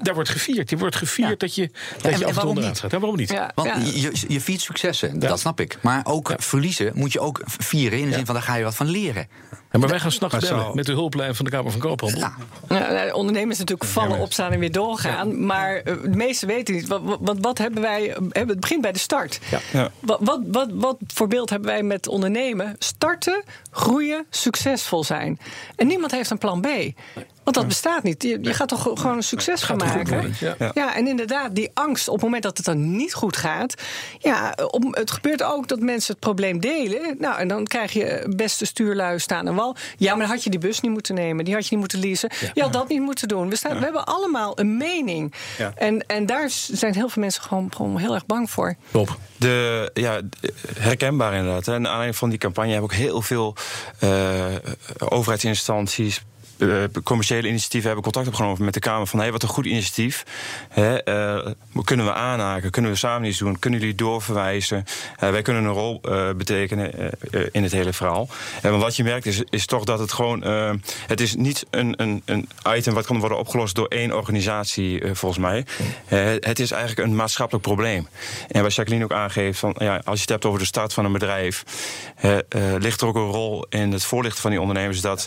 Daar wordt gevierd. Je wordt gevierd dat je, dat je af en toe onderuit gaat. waarom niet? Want je, je viert successen, dat snap ik. Maar ook verliezen moet je ook vieren in de zin van daar ga je wat van leren. Ja, maar wij gaan s'nachts bellen met de hulplijn van de Kamer van Koophandel. Ja. Nou, ondernemers natuurlijk vallen, opstaan en weer doorgaan. Maar uh, de meesten weten niet. Wat, wat, wat hebben wij... Het begint bij de start. Ja. Wat, wat, wat, wat voor beeld hebben wij met ondernemen? Starten, groeien, succesvol zijn. En niemand heeft een plan B. Want dat bestaat niet. Je, je gaat toch gewoon een succes goed maken. ja. Ja. en inderdaad, die angst op het moment dat het dan niet goed gaat. Ja, op, het gebeurt ook dat mensen het probleem delen. Nou, en dan krijg je beste stuurlui staan aan wal. Ja, maar dan had je die bus niet moeten nemen. Die had je niet moeten leasen. Je had dat niet moeten doen. We, staan, we hebben allemaal een mening. Ja. En, en daar zijn heel veel mensen gewoon, gewoon heel erg bang voor. Top. De, ja, herkenbaar inderdaad. En aan aanleiding van die campagne hebben ook heel veel eh, overheidsinstanties. Eh, commerciële initiatieven hebben contact opgenomen met de Kamer van hey, wat een goed initiatief. Hè, eh, kunnen we aanhaken? Kunnen we samen iets doen? Kunnen jullie doorverwijzen? Eh, wij kunnen een rol betekenen in het hele verhaal. En wat je merkt is, is toch dat het gewoon. het is niet een, een, een item wat kan worden opgelost door één organisatie, volgens mij. Het is eigenlijk een maatschappelijk probleem. En wat Jacqueline ook aangeeft, van, ja, als je het hebt over de start van een bedrijf, ligt er ook een rol in het voorlichten van die ondernemers dat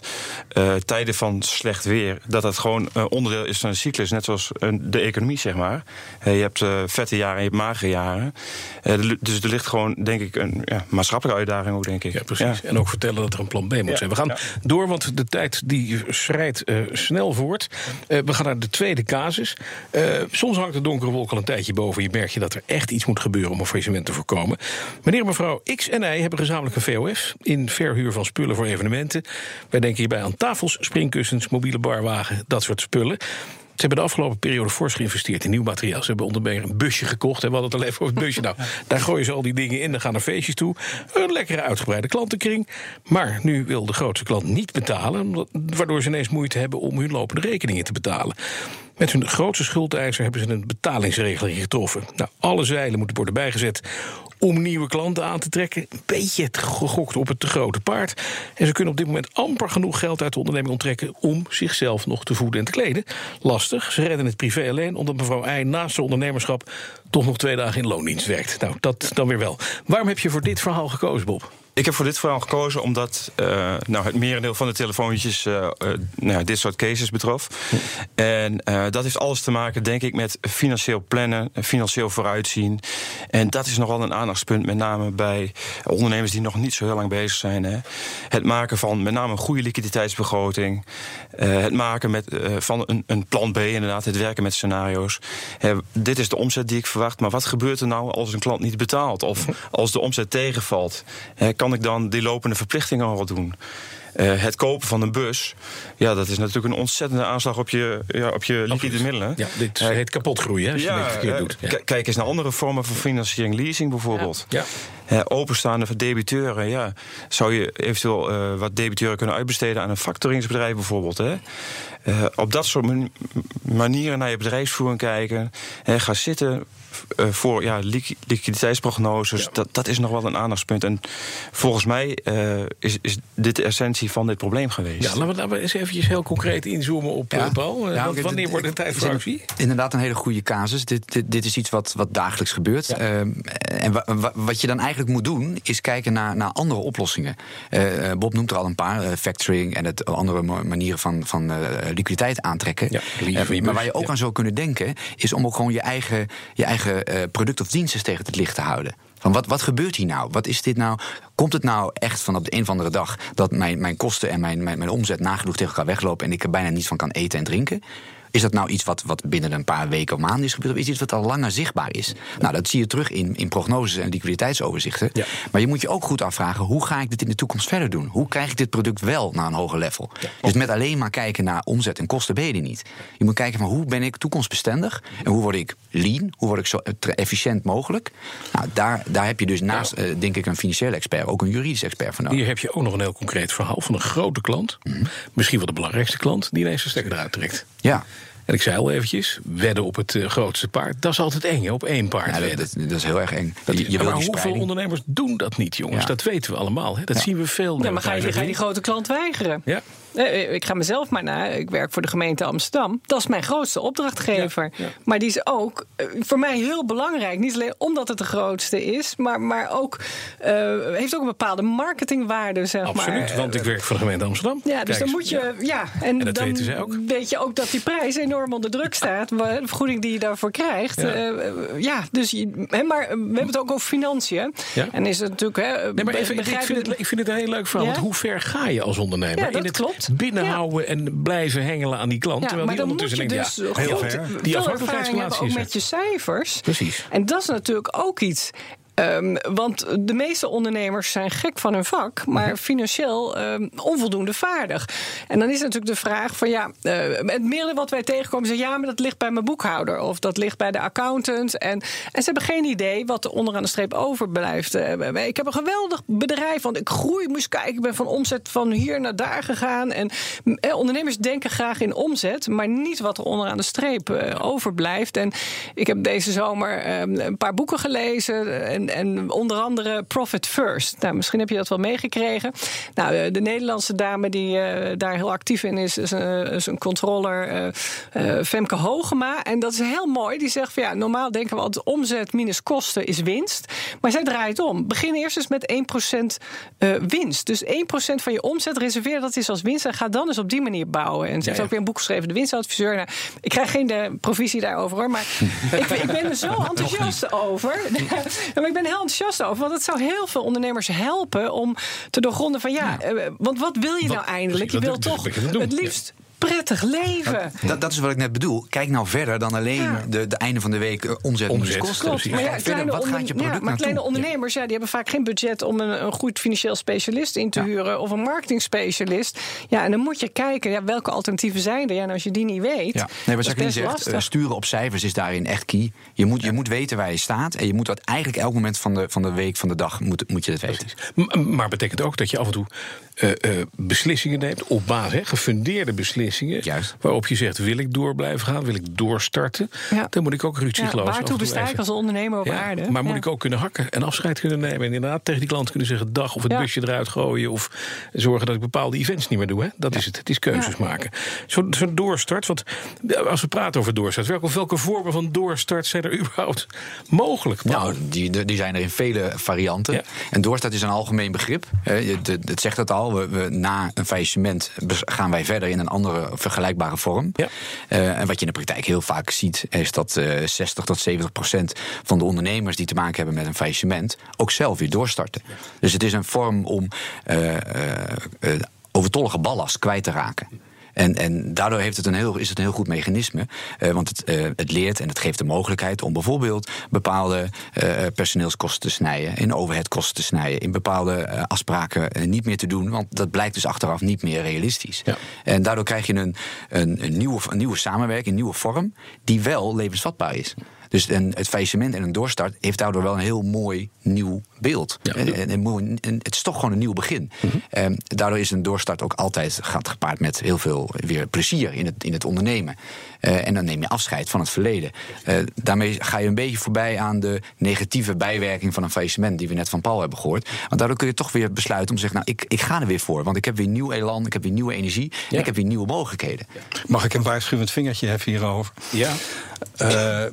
tijden van slecht weer, dat dat gewoon eh, onderdeel is van een cyclus, net zoals eh, de economie, zeg maar. Eh, je hebt vette jaren en je hebt magere jaren. Dus er ligt gewoon, denk ik, een ja, maatschappelijke uitdaging ook, denk ik. Ja, precies. En ook vertellen dat er een plan B moet Ja, zijn. We gaan door, want de tijd die schrijdt snel voort. We gaan naar de tweede casus. Soms hangt de donkere wolk al een tijdje boven. Je merkt je dat er echt iets moet gebeuren om een faillissement te voorkomen. Meneer en mevrouw X en Y hebben gezamenlijk een VOF... in verhuur van spullen voor evenementen. Wij denken hierbij aan tafels, springkussens, mobiele barwagen, dat soort spullen. Ze hebben de afgelopen periode fors geïnvesteerd in nieuw materiaal. Ze hebben onder meer een busje gekocht. En we hadden het al even over het busje. Nou, daar gooien ze al die dingen in. Dan gaan er feestjes toe. Een lekkere uitgebreide klantenkring. Maar nu wil de grootste klant niet betalen. Waardoor ze ineens moeite hebben om hun lopende rekeningen te betalen. Met hun grootste schuldeiser hebben ze een betalingsregeling getroffen. Nou, alle zeilen moeten worden bijgezet om nieuwe klanten aan te trekken. Een beetje gegokt op het te grote paard. En ze kunnen op dit moment amper genoeg geld uit de onderneming onttrekken... om zichzelf nog te voeden en te kleden. Lastig, ze redden het privé alleen... omdat mevrouw Eij naast haar ondernemerschap... toch nog twee dagen in loondienst werkt. Nou, dat dan weer wel. Waarom heb je voor dit verhaal gekozen, Bob? Ik heb voor dit verhaal gekozen omdat eh, nou, het merendeel van de telefoontjes eh, eh, nou, dit soort cases betrof. En dat heeft alles te maken, denk ik, met financieel plannen, financieel vooruitzien. En dat is nogal een aandachtspunt, met name bij ondernemers die nog niet zo heel lang bezig zijn. Hè. Het maken van met name een goede liquiditeitsbegroting. het maken met, van een, een plan B, inderdaad, het werken met scenario's. Dit is de omzet die ik verwacht, maar wat gebeurt er nou als een klant niet betaalt? Of als de omzet tegenvalt? Kan ik dan die lopende verplichtingen al doen? Eh, het kopen van een bus, ja, dat is natuurlijk een ontzettende aanslag op je, ja, op je liquide middelen. Ja, dit Eh, heet kapot groeien, als je het verkeerd eh, doet. Ja. Kijk eens naar andere vormen van financiering, leasing bijvoorbeeld. Ja. Eh, openstaande debiteuren, ja. Zou je eventueel wat debiteuren kunnen uitbesteden aan een factoringsbedrijf bijvoorbeeld? Hè? Op dat soort man- manieren naar je bedrijfsvoering kijken. Eh, ga zitten voor ja, liqui- liquiditeitsprognoses. Dat, dat is nog wel een aandachtspunt. En volgens mij eh, is, is dit de essentie van dit probleem geweest. Ja, laten we, laten we eens eventjes heel concreet inzoomen op Ja. eh, Paul. Eh, Ja, want oké, wanneer wordt het tijd voor actie? Inderdaad, een hele goede casus. Dit, dit, dit is iets wat, wat dagelijks gebeurt. Ehm, en wa- wa- wat je dan eigenlijk moet doen, is kijken naar, naar andere oplossingen. Eh, eh, Bob noemt er al een paar: eh, factoring en het andere manieren van, van eh, liquiditeit aantrekken. Eh, maar waar je ook ja. aan zou kunnen denken, is om ook gewoon je eigen, je eigen eh, product of diensten tegen het licht te houden. Van wat, wat gebeurt hier nou? Wat is dit nou? Komt het nou echt van op de een of andere dag dat mijn, mijn kosten en mijn, mijn, mijn omzet nagenoeg tegen elkaar weglopen en ik er bijna niet van kan eten en drinken? Is dat nou iets wat, wat binnen een paar weken of maanden is gebeurd? Of is iets wat al langer zichtbaar is? Nou, dat zie je terug in, in prognoses en liquiditeitsoverzichten. Ja. Maar je moet je ook goed afvragen: hoe ga ik dit in de toekomst verder doen? Hoe krijg ik dit product wel naar een hoger level? Dus met alleen maar kijken naar omzet en kosten ben je niet. Je moet kijken van hoe ben ik toekomstbestendig en hoe word ik lean? Hoe word ik zo eh, efficiënt mogelijk? Nou, daar, daar heb je dus naast, eh, denk ik, een financiële expert ook een juridisch expert voor nodig. Hier heb je ook nog een heel concreet verhaal van een grote klant. Mhm. Misschien wel de belangrijkste klant die ineens een stekker eruit trekt. Ja. En ik zei al eventjes, wedden op het eh, grootste paard. Dat is altijd eng, hè, op één paard Ja, dat, wedden. dat, dat is heel erg eng. Dat- je, je wil maar hoeveel spreiding. ondernemers doen dat niet, jongens? Ja. Dat weten we allemaal. Hè? Dat zien we veel. Ja, maar ga je, ga je die grote klant weigeren? Ja. Eh, Ik ga mezelf maar na. Ik werk voor de gemeente Amsterdam. Dat is mijn grootste opdrachtgever. Ja, ja. Maar die is ook eh, voor mij heel belangrijk. Niet alleen omdat het de grootste is, maar, maar ook eh, heeft ook een bepaalde marketingwaarde, zeg Absoluut, maar. want ik werk voor de gemeente Amsterdam. Ja, dus dan eens. moet je. Ja, en, En dat dan weten zij ook. weet je ook dat die prijs enorm onder druk staat. De vergoeding die je daarvoor krijgt. Ja. Ja, ja dus je, hè, maar we hebben het ook over financiën. Ja. En is het natuurlijk. Hè, Nee, maar even, ik, vind het, ik vind het een heel leuk verhaal. Want hoe ver ga je als ondernemer? Ja, dat in het, klopt. Binnenhouden en blijven hengelen aan die klant. Ja, terwijl maar die dan moet ondertussen je denkt, dus ja, heel ver. veel Die ervaring afhankelijkheidsrelatie hebben, ook is er. met je cijfers. Precies. En dat is natuurlijk ook iets. Ehm, want de meeste ondernemers zijn gek van hun vak, maar Mhm. financieel ehm, onvoldoende vaardig. En dan is natuurlijk de vraag van ja, eh, het meerdere wat wij tegenkomen is ja, maar dat ligt bij mijn boekhouder of dat ligt bij de accountant. En, en ze hebben geen idee wat er onderaan de streep overblijft. Eh, ik heb een geweldig bedrijf, want ik groei, moest kijken, ik ben van omzet van hier naar daar gegaan. En eh, ondernemers denken graag in omzet, maar niet wat er onderaan de streep overblijft. En ik heb deze zomer ehm, een paar boeken gelezen. En, en onder andere Profit First. Nou, misschien heb je dat wel meegekregen. Nou, eh, de Nederlandse dame die eh, daar heel actief in is, is een, is een controller, eh, eh, Femke Hogema. En dat is heel mooi. Die zegt van ja, normaal denken we altijd omzet minus kosten is winst. Maar zij draait om. Begin eerst eens met 1% eh, winst. Dus 1% van je omzet reserveer dat is als winst. En ga dan eens op die manier bouwen. En ze heeft ja. ook weer een boek geschreven, De Winstadviseur. Nou, ik krijg geen de provisie daarover hoor. Maar ik, ik ben er zo enthousiast over. Ja, maar ik ben heel enthousiast over. Want het zou heel veel ondernemers helpen om te doorgronden van ja. eh, want wat wil je nou eindelijk? Je precies, wil dat- toch ik het liefst prettig leven. Dat, dat is wat ik net bedoel. Kijk nou verder dan alleen Ja. de, de einde van de week eh, omzet Omzet, kosten. klopt. Maar ja, verder, wat gaat je product ja, maar kleine ondernemers ja, die hebben vaak geen budget om een, een goed financieel specialist in te huren of een marketingspecialist. Ja, en dan moet je kijken ja, welke alternatieven zijn er. Ja, en als je die niet weet, Ja. Nee, Jacqueline best zegt, eh, sturen op cijfers is daarin echt key. Je moet, je moet weten waar je staat en je moet dat eigenlijk elk moment van de, van de week, van de dag, moet, moet je dat weten. Maar betekent ook dat je af en toe eh, eh, beslissingen neemt op basis, hè, gefundeerde beslissingen. Juist. Waarop je zegt: wil ik door blijven gaan, wil ik doorstarten? Ja. Dan moet ik ook Ruud ja, Sigloos af en waartoe toe besta ik als ondernemer op Ja, aarde? Maar moet Ja. ik ook kunnen hakken en afscheid kunnen nemen. En inderdaad tegen die klant kunnen zeggen dag of het Ja. busje eruit gooien. Of zorgen dat ik bepaalde events niet meer doe. Hè? Dat is het. Het is keuzes maken. Zo'n zo doorstart. Want als we praten over doorstart. Welke, welke vormen van doorstart zijn er überhaupt mogelijk? Nou, die, die zijn er in vele varianten. Ja. En doorstart is een algemeen begrip. Het, zegt het al. We, we- na een faillissement gaan wij verder in een andere vergelijkbare vorm. Ja. Eh, en wat je in de praktijk heel vaak ziet, is dat eh 60 tot 70 procent van de ondernemers die te maken hebben met een faillissement ook zelf weer doorstarten. Dus het is een vorm om eh, eh, eh, overtollige ballast kwijt te raken. En, en daardoor heeft het een heel, is het een heel goed mechanisme. eh, want het, eh, het leert en het geeft de mogelijkheid om bijvoorbeeld bepaalde eh, personeelskosten te snijden, in overheadkosten te snijden, in bepaalde afspraken niet meer te doen. Want dat blijkt dus achteraf niet meer realistisch. Ja. En daardoor krijg je een, een, een, nieuwe, een nieuwe samenwerking, een nieuwe vorm, die wel levensvatbaar is. Dus een, het faillissement en een doorstart heeft daardoor wel een heel mooi nieuw beeld. Ja. En, en, het is toch gewoon een nieuw begin. Ehm, daardoor is een doorstart ook altijd gaat gepaard met heel veel weer plezier in het, in het ondernemen. Eh, en dan neem je afscheid van het verleden. Eh, daarmee ga je een beetje voorbij aan de negatieve bijwerking van een faillissement die we net van Paul hebben gehoord. Want daardoor kun je toch weer besluiten om te zeggen: Nou, ik, ik ga er weer voor. Want ik heb weer nieuw elan, ik heb weer nieuwe energie en Ja. ik heb weer nieuwe mogelijkheden. Mag ik een waarschuwend vingertje heffen hierover? Ja. Eh,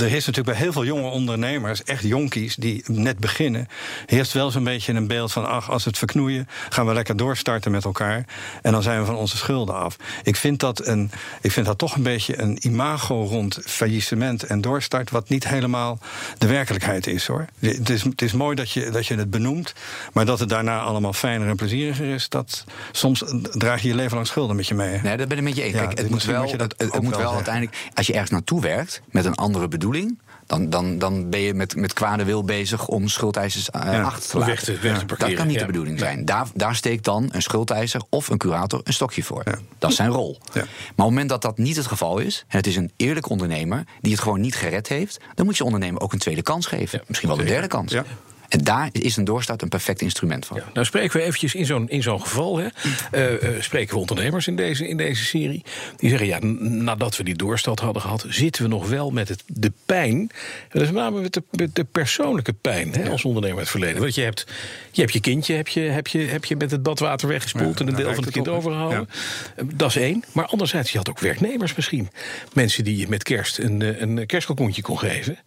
er is natuurlijk bij heel veel jonge ondernemers, echt jonkies die net beginnen, heerst wel zo'n beetje een beeld van: ach, als we het verknoeien, gaan we lekker doorstarten met elkaar. En dan zijn we van onze schulden af. Ik vind dat, een, ik vind dat toch een beetje een imago rond faillissement en doorstart, wat niet helemaal de werkelijkheid is hoor. Het is, het is mooi dat je, dat je het benoemt, maar dat het daarna allemaal fijner en plezieriger is, dat soms draag je je leven lang schulden met je mee. Nee, dat ben ik met je eens. Ja, Kijk, dus het moet wel, moet het, moet wel wel zeggen. uiteindelijk, als je ergens naartoe werkt met een andere bedoeling, dan, dan, dan ben je met, met kwade wil bezig om schuldeisers eh, Ja, achter te laten. weg te- weg te Ja, dat kan niet ja. de bedoeling zijn. Daar, daar steekt dan een schuldeiser of een curator een stokje voor. Dat is zijn rol. Maar op het moment dat dat niet het geval is, en het is een eerlijk ondernemer die het gewoon niet gered heeft, dan moet je ondernemer ook een tweede kans geven. Misschien wel een derde kans. En daar is een doorstart een perfect instrument van. Ja, nou spreken we eventjes in zo'n, in zo'n geval. Hè, eh, eh, spreken we ondernemers in deze, in deze serie. Die zeggen, ja, nadat we die doorstad hadden gehad... zitten we nog wel met het, de pijn. En dat is met name met de, met de persoonlijke pijn hè, als ondernemer uit het verleden. Want je hebt je, hebt je kindje heb je, heb je, heb je met het badwater weggespoeld... Ja, en een deel van het kind overgehouden. Eh, Dat is één. Maar anderzijds, je had ook werknemers misschien. Mensen die je met kerst een, een kerstkalkoentje kon geven...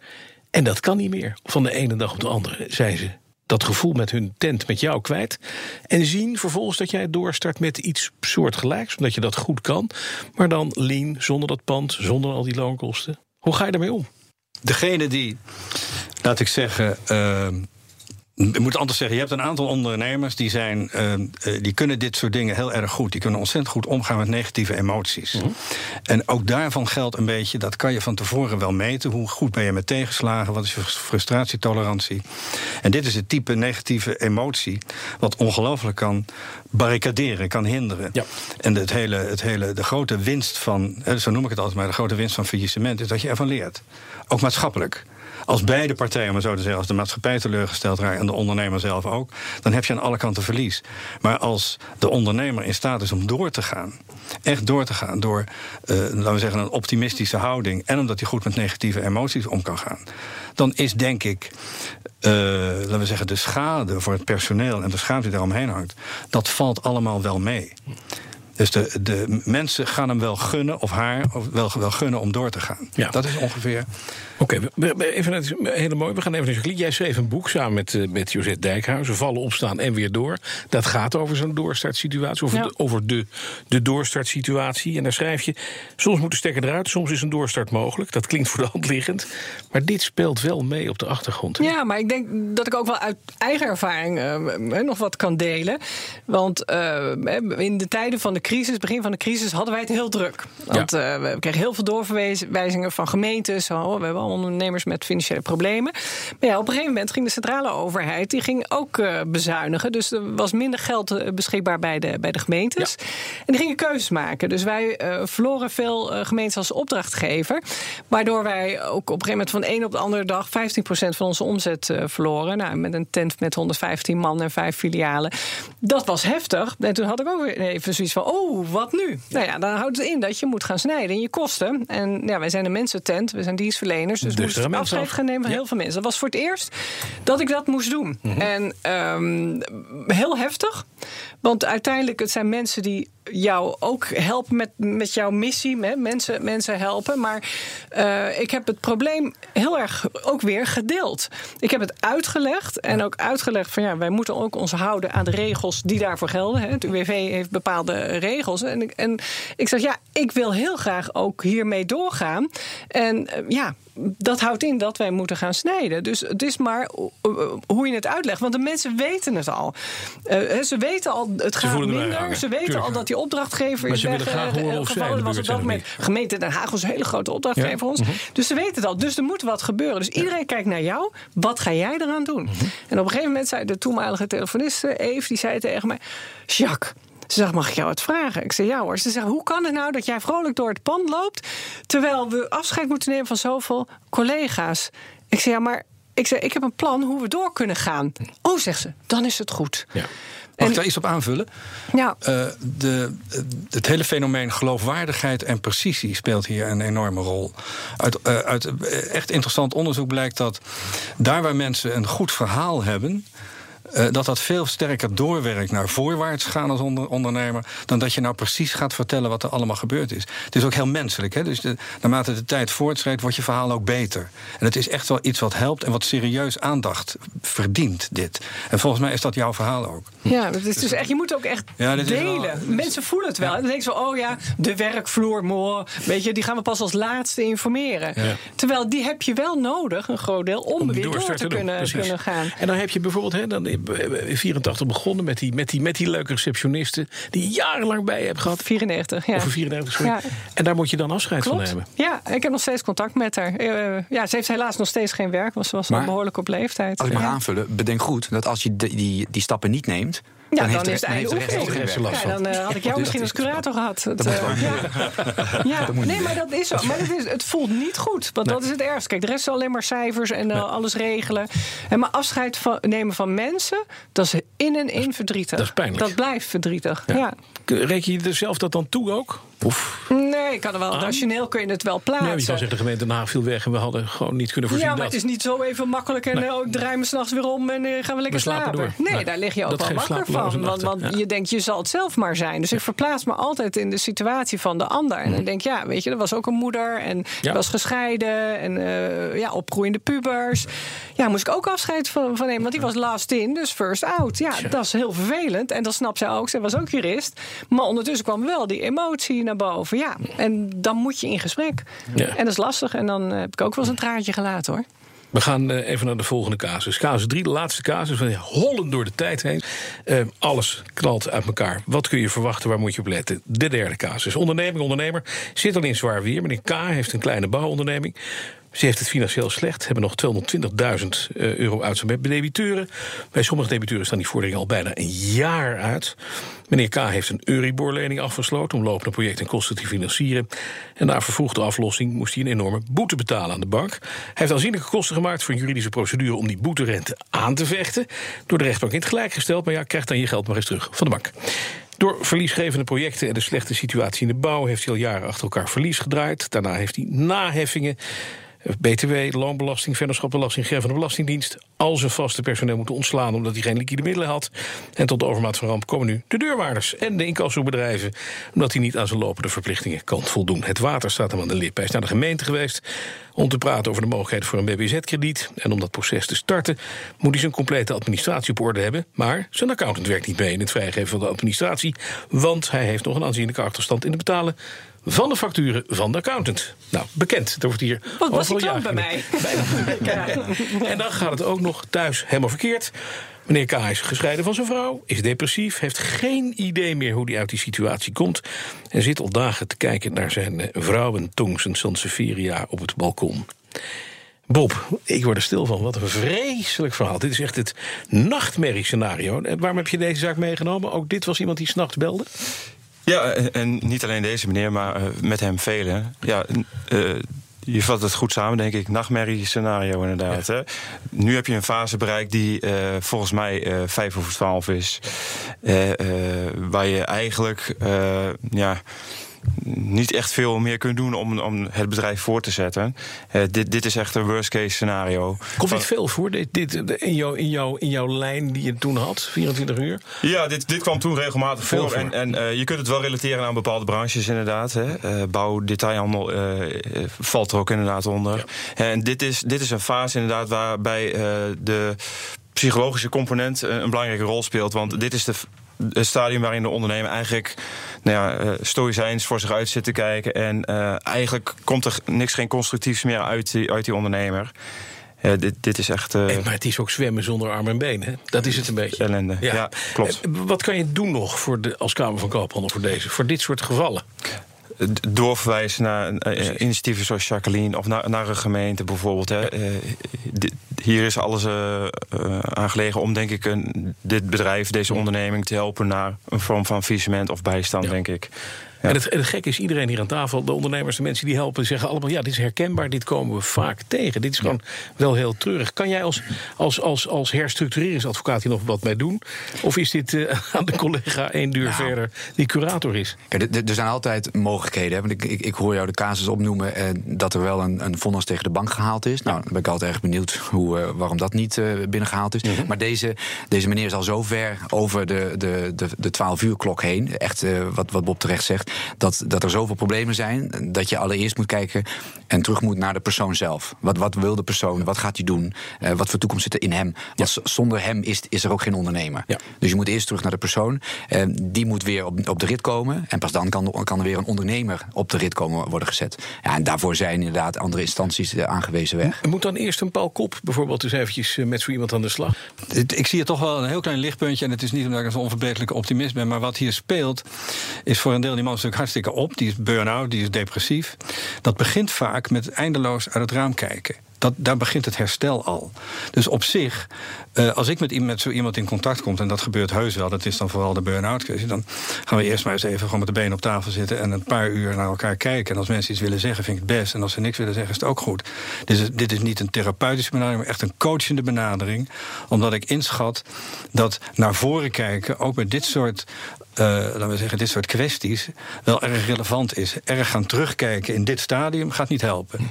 En dat kan niet meer. Van de ene dag op de andere zijn ze dat gevoel met hun tent met jou kwijt. En zien vervolgens dat jij doorstart met iets soortgelijks, omdat je dat goed kan. Maar dan lean, zonder dat pand, zonder al die loonkosten. Hoe ga je daarmee om? Degene die, laat ik zeggen, ehm, Ik moet anders zeggen, je hebt een aantal ondernemers die, zijn, uh, die kunnen dit soort dingen heel erg goed. Die kunnen ontzettend goed omgaan met negatieve emoties. Mhm. En ook daarvan geldt een beetje, dat kan je van tevoren wel meten. Hoe goed ben je met tegenslagen? Wat is je frustratietolerantie? En dit is het type negatieve emotie wat ongelooflijk kan barricaderen, kan hinderen. Ja. En het hele, het hele, de grote winst van, zo noem ik het altijd maar, de grote winst van faillissement is dat je ervan leert. Ook maatschappelijk. Als beide partijen, maar zo te zeggen, als de maatschappij teleurgesteld raakt en de ondernemer zelf ook, dan heb je aan alle kanten verlies. Maar als de ondernemer in staat is om door te gaan, echt door te gaan door, uh, laten we zeggen, een optimistische houding en omdat hij goed met negatieve emoties om kan gaan, dan is denk ik, uh, laten we zeggen, de schade voor het personeel en de schade die daaromheen hangt, dat valt allemaal wel mee. Dus de, de mensen gaan hem wel gunnen, of haar of wel, wel gunnen om door te gaan. Ja. Dat is ongeveer. Oké, okay, even hele mooi. We gaan even naar Jacqueline. Jij schreef een boek samen met, uh, met Josette Dijkhuizen. Vallen, opstaan en weer door. Dat gaat over zo'n doorstartsituatie. Over, de, over de, de doorstartsituatie. En daar schrijf je. Soms moet de stekker eruit, soms is een doorstart mogelijk. Dat klinkt voor de hand liggend. Maar dit speelt wel mee op de achtergrond. Ja, maar ik denk dat ik ook wel uit eigen ervaring uh, nog wat kan delen. Want uh, in de tijden van de crisis, begin van de crisis, hadden wij het heel druk. Want ja. we kregen heel veel doorverwijzingen van gemeentes. Oh, we hebben ondernemers met financiële problemen. Maar ja, op een gegeven moment ging de centrale overheid die ging ook uh, bezuinigen. Dus er was minder geld uh, beschikbaar bij de, bij de gemeentes. Ja. En die gingen keuzes maken. Dus wij uh, verloren veel gemeentes als opdrachtgever. Waardoor wij ook op een gegeven moment van de een op de andere dag 15% van onze omzet verloren. Nou, met een tent met 115 man en vijf filialen. Dat was heftig. En toen had ik ook even zoiets van: oh, wat nu? Nou ja, dan houdt het in dat je moet gaan snijden in je kosten. En ja, wij zijn een mensentent, we zijn dienstverleners. Dus, moest afscheid gaan nemen van heel veel mensen. Dat was voor het eerst dat ik dat moest doen. Mm -hmm. En um, heel heftig. Want uiteindelijk, het zijn mensen die jou ook helpen met, met jouw missie. Hè? Mensen, mensen helpen. Maar uh, ik heb het probleem heel erg ook weer gedeeld. Ik heb het uitgelegd. En ook uitgelegd van ja, wij moeten ook ons houden aan de regels die daarvoor gelden. Hè? Het UWV heeft bepaalde regels. En, ik, en ik zeg ja, ik wil heel graag ook hiermee doorgaan. En uh, ja, dat houdt in dat wij moeten gaan snijden. Dus het is maar hoe je het uitlegt. Want de mensen weten het al. Uh, ze weten al, het gaat minder. Ze weten Tuurlijk. al dat die opdrachtgever is weg. gevallen was het ook met gemeente Den Haag was een hele grote opdrachtgever ja. voor ons. Mm -hmm. Dus ze weten het al. Dus er moet wat gebeuren. Dus iedereen kijkt naar jou. Wat ga jij eraan doen? Mm -hmm. En op een gegeven moment zei de toenmalige telefoniste Eve, die zei tegen mij: Jacques. Ze zegt, mag ik jou wat vragen? Ik zei, ja hoor. Ze zegt, hoe kan het nou dat jij vrolijk door het pand loopt... terwijl we afscheid moeten nemen van zoveel collega's? Ik zei, ja, maar ik, zei, ik heb een plan hoe we door kunnen gaan. Oh, zegt ze, dan is het goed. Ja. Mag ik daar iets op aanvullen? Ja. Uh, de, het hele fenomeen geloofwaardigheid en precisie speelt hier een enorme rol. Uit, uh, uit echt interessant onderzoek blijkt dat daar waar mensen een goed verhaal hebben. Uh, dat dat veel sterker doorwerkt naar voorwaarts gaan als onder, ondernemer. dan dat je nou precies gaat vertellen wat er allemaal gebeurd is. Het is ook heel menselijk. Hè? Dus de, naarmate de tijd voortschrijdt, wordt je verhaal ook beter. En het is echt wel iets wat helpt en wat serieus aandacht verdient, dit. En volgens mij is dat jouw verhaal ook. Ja, dat is dus echt, je moet ook echt ja, delen. Wel, Mensen voelen het wel. Ja. En dan denk je zo, oh ja, de werkvloer, mooi. Weet je, die gaan we pas als laatste informeren. Ja. Terwijl die heb je wel nodig, een groot deel, om, om weer door te kunnen, kunnen gaan. En dan heb je bijvoorbeeld, hè, dan in 84 begonnen met die, met, die, met die leuke receptionisten die je jarenlang bij je hebt gehad. 94, ja. Over 94, sorry. Ja. En daar moet je dan afscheid Klopt. van nemen. Ja, ik heb nog steeds contact met haar. Uh, ja, ze heeft helaas nog steeds geen werk, want ze was nog behoorlijk op leeftijd. Als ik mag ja. aanvullen, bedenk goed dat als je die, die, die stappen niet neemt, ja, dan, dan heeft is het einde oefening. Ja, dan uh, had ik jou dus misschien als curator gehad. Het, uh, ja. ja. nee, maar dat is zo. Maar het, is, het voelt niet goed. Want nee. dat is het ergste. Kijk, de rest is alleen maar cijfers en uh, nee. alles regelen. En maar afscheid van, nemen van mensen, dat is in en in verdrietig. Dat is pijnlijk. Dat blijft verdrietig. Ja. ja. Reken je er zelf dat dan toe ook? Of? Nee, ik kan er wel. Ah. Rationeel kun je het wel plaatsen. Nee, je kan zeggen, de gemeente Den Haag viel weg en we hadden gewoon niet kunnen voorzien. Ja, maar dat. het is niet zo even makkelijk en nee. oh, ik draai me s'nachts weer om en uh, gaan we lekker we slapen. slapen. Nee, nee, daar lig je ook wel wakker van. Want, want ja. je denkt, je zal het zelf maar zijn. Dus ik verplaats me altijd in de situatie van de ander. En dan denk ik, ja, weet je, er was ook een moeder en ja. was gescheiden en uh, ja, opgroeiende pubers. Ja, moest ik ook afscheid van, van nemen, want die was last in, dus first out. Ja, dat is heel vervelend. En dat snapt zij ook. Zij was ook jurist. Maar ondertussen kwam wel die emotie naar boven. Ja, en dan moet je in gesprek. Ja. En dat is lastig. En dan heb ik ook wel eens een traantje gelaten hoor. We gaan eh, even naar de volgende casus. Casus 3, de laatste casus. We hollen door de tijd heen. Eh, alles knalt uit elkaar. Wat kun je verwachten? Waar moet je op letten? De derde casus. Onderneming, ondernemer. Zit al in zwaar weer. Meneer K. heeft een kleine bouwonderneming. Ze heeft het financieel slecht, hebben nog 220.000 eh, euro uit zijn debiteuren. Bij sommige debiteuren staan die vorderingen al bijna een jaar uit. Meneer K. heeft een Euribor-lening afgesloten om lopende projecten en kosten te financieren. En na vervroegde aflossing moest hij een enorme boete betalen aan de bank. Hij heeft aanzienlijke kosten gemaakt voor een juridische procedure om die boeterente aan te vechten. Door de rechtbank in het gelijk gesteld, maar ja, krijgt dan je geld maar eens terug van de bank. Door verliesgevende projecten en de slechte situatie in de bouw heeft hij al jaren achter elkaar verlies gedraaid. Daarna heeft hij naheffingen BTW, loonbelasting, vennootschapbelasting, van de Belastingdienst. Al zijn vaste personeel moeten ontslaan omdat hij geen liquide middelen had. En tot de overmaat van ramp komen nu de deurwaarders en de incassobedrijven. Omdat hij niet aan zijn lopende verplichtingen kan voldoen. Het water staat hem aan de lip. Hij is naar de gemeente geweest om te praten over de mogelijkheid voor een BBZ-krediet. En om dat proces te starten moet hij zijn complete administratie op orde hebben. Maar zijn accountant werkt niet mee in het vrijgeven van de administratie. Want hij heeft nog een aanzienlijke achterstand in het betalen van de facturen van de accountant. Nou, bekend. Er wordt hier Wat was die klant bij mij? Bijna. En dan gaat het ook nog thuis helemaal verkeerd. Meneer K. is gescheiden van zijn vrouw, is depressief, heeft geen idee meer hoe hij uit die situatie komt. En zit al dagen te kijken naar zijn eh, vrouwentong, zijn Sansevieria, op het balkon. Bob, ik word er stil van. Wat een vreselijk verhaal. Dit is echt het nachtmerriescenario. Waarom heb je deze zaak meegenomen? Ook dit was iemand die s'nachts belde? Ja, en niet alleen deze meneer, maar uh, met hem velen. Ja, uh, je vat het goed samen, denk ik. Nachtmerrie scenario inderdaad. Hè? Nu heb je een fase bereikt die uh, volgens mij uh, vijf over twaalf is. waar je eigenlijk ja, niet echt veel meer kunt doen om, om het bedrijf voor te zetten. Uh, dit, dit is echt een worst case scenario. Komt dit veel voor, dit, dit, in, jouw, in, jouw, in jouw lijn die je toen had, 24 uur? Ja, dit, dit kwam toen regelmatig veel voor. voor. En, en uh, je kunt het wel relateren aan bepaalde branches inderdaad. Hè. Uh, bouw, detailhandel valt er ook inderdaad onder. Ja. En dit is, dit is een fase inderdaad waarbij de psychologische component een belangrijke rol speelt. Want dit is de het stadium waarin de ondernemer eigenlijk nou ja, uh, stoïcijns voor zich uit zit te kijken. En uh, eigenlijk komt er niks, geen constructiefs meer uit die, uit die ondernemer. Uh, dit, dit is echt. Uh... maar het is ook zwemmen zonder arm en been, hè? Dat is het een beetje. Ellende. Ja, ja klopt. Wat kan je doen nog voor de, als Kamer van Koophandel voor deze, voor dit soort gevallen? doorverwijzen naar uh, initiatieven zoals Jacqueline of naar, naar een gemeente bijvoorbeeld. Hè. Uh, hier is alles uh, aangelegen om, denk ik, een, dit bedrijf, deze onderneming te helpen naar een vorm van faillissement of bijstand, ja. denk ik. En, het, het gekke is, iedereen hier aan tafel, de ondernemers, de mensen die helpen, zeggen allemaal: ja, dit is herkenbaar, dit komen we vaak tegen. Dit is gewoon wel heel treurig. Kan jij als, als, als, als herstructureringsadvocaat hier nog wat mee doen? Of is dit uh, aan de collega één deur nou, verder die curator is? Kijk, er zijn altijd mogelijkheden. Want ik, ik, ik, hoor jou de casus opnoemen en eh, dat er wel een, een vonnis tegen de bank gehaald is. Nou, dan ben ik altijd erg benieuwd hoe, uh, waarom dat niet uh, binnengehaald is. Mm -hmm. Maar deze, deze meneer is al zo ver over de, de, de, de 12 uur klok heen. Echt wat, wat Bob terecht zegt dat, dat er zoveel problemen zijn dat je allereerst moet kijken en terug moet naar de persoon zelf. Wat, wat wil de persoon? Wat gaat hij doen? Uh, wat voor toekomst zit er in hem? Want ja. zonder hem is, is er ook geen ondernemer. Ja. Dus je moet eerst terug naar de persoon. Uh, die moet weer op, op de rit komen. En pas dan kan, kan er weer een ondernemer op de rit komen worden gezet. Ja, en daarvoor zijn inderdaad andere instanties uh, aangewezen weg. Moet dan eerst een Paul Kop bijvoorbeeld eens eventjes met zo iemand aan de slag? Ik zie hier toch wel een heel klein lichtpuntje. En het is niet omdat ik een onverbeterlijke optimist ben. Maar wat hier speelt, is voor een deel die man natuurlijk hartstikke op. Die is burn-out, die is depressief. Dat begint vaak met eindeloos uit het raam kijken. Dat, daar begint het herstel al. Dus op zich, uh, als ik met, met zo iemand in contact kom, en dat gebeurt heus wel, dat is dan vooral de burn-out dan gaan we eerst maar eens even gewoon met de benen op tafel zitten en een paar uur naar elkaar kijken. En als mensen iets willen zeggen, vind ik het best. En als ze niks willen zeggen, is het ook goed. Dit is, dit is niet een therapeutische benadering, maar echt een coachende benadering. Omdat ik inschat dat naar voren kijken, ook bij dit soort laten we zeggen, dit soort kwesties wel erg relevant is. Erg gaan terugkijken in dit stadium gaat niet helpen.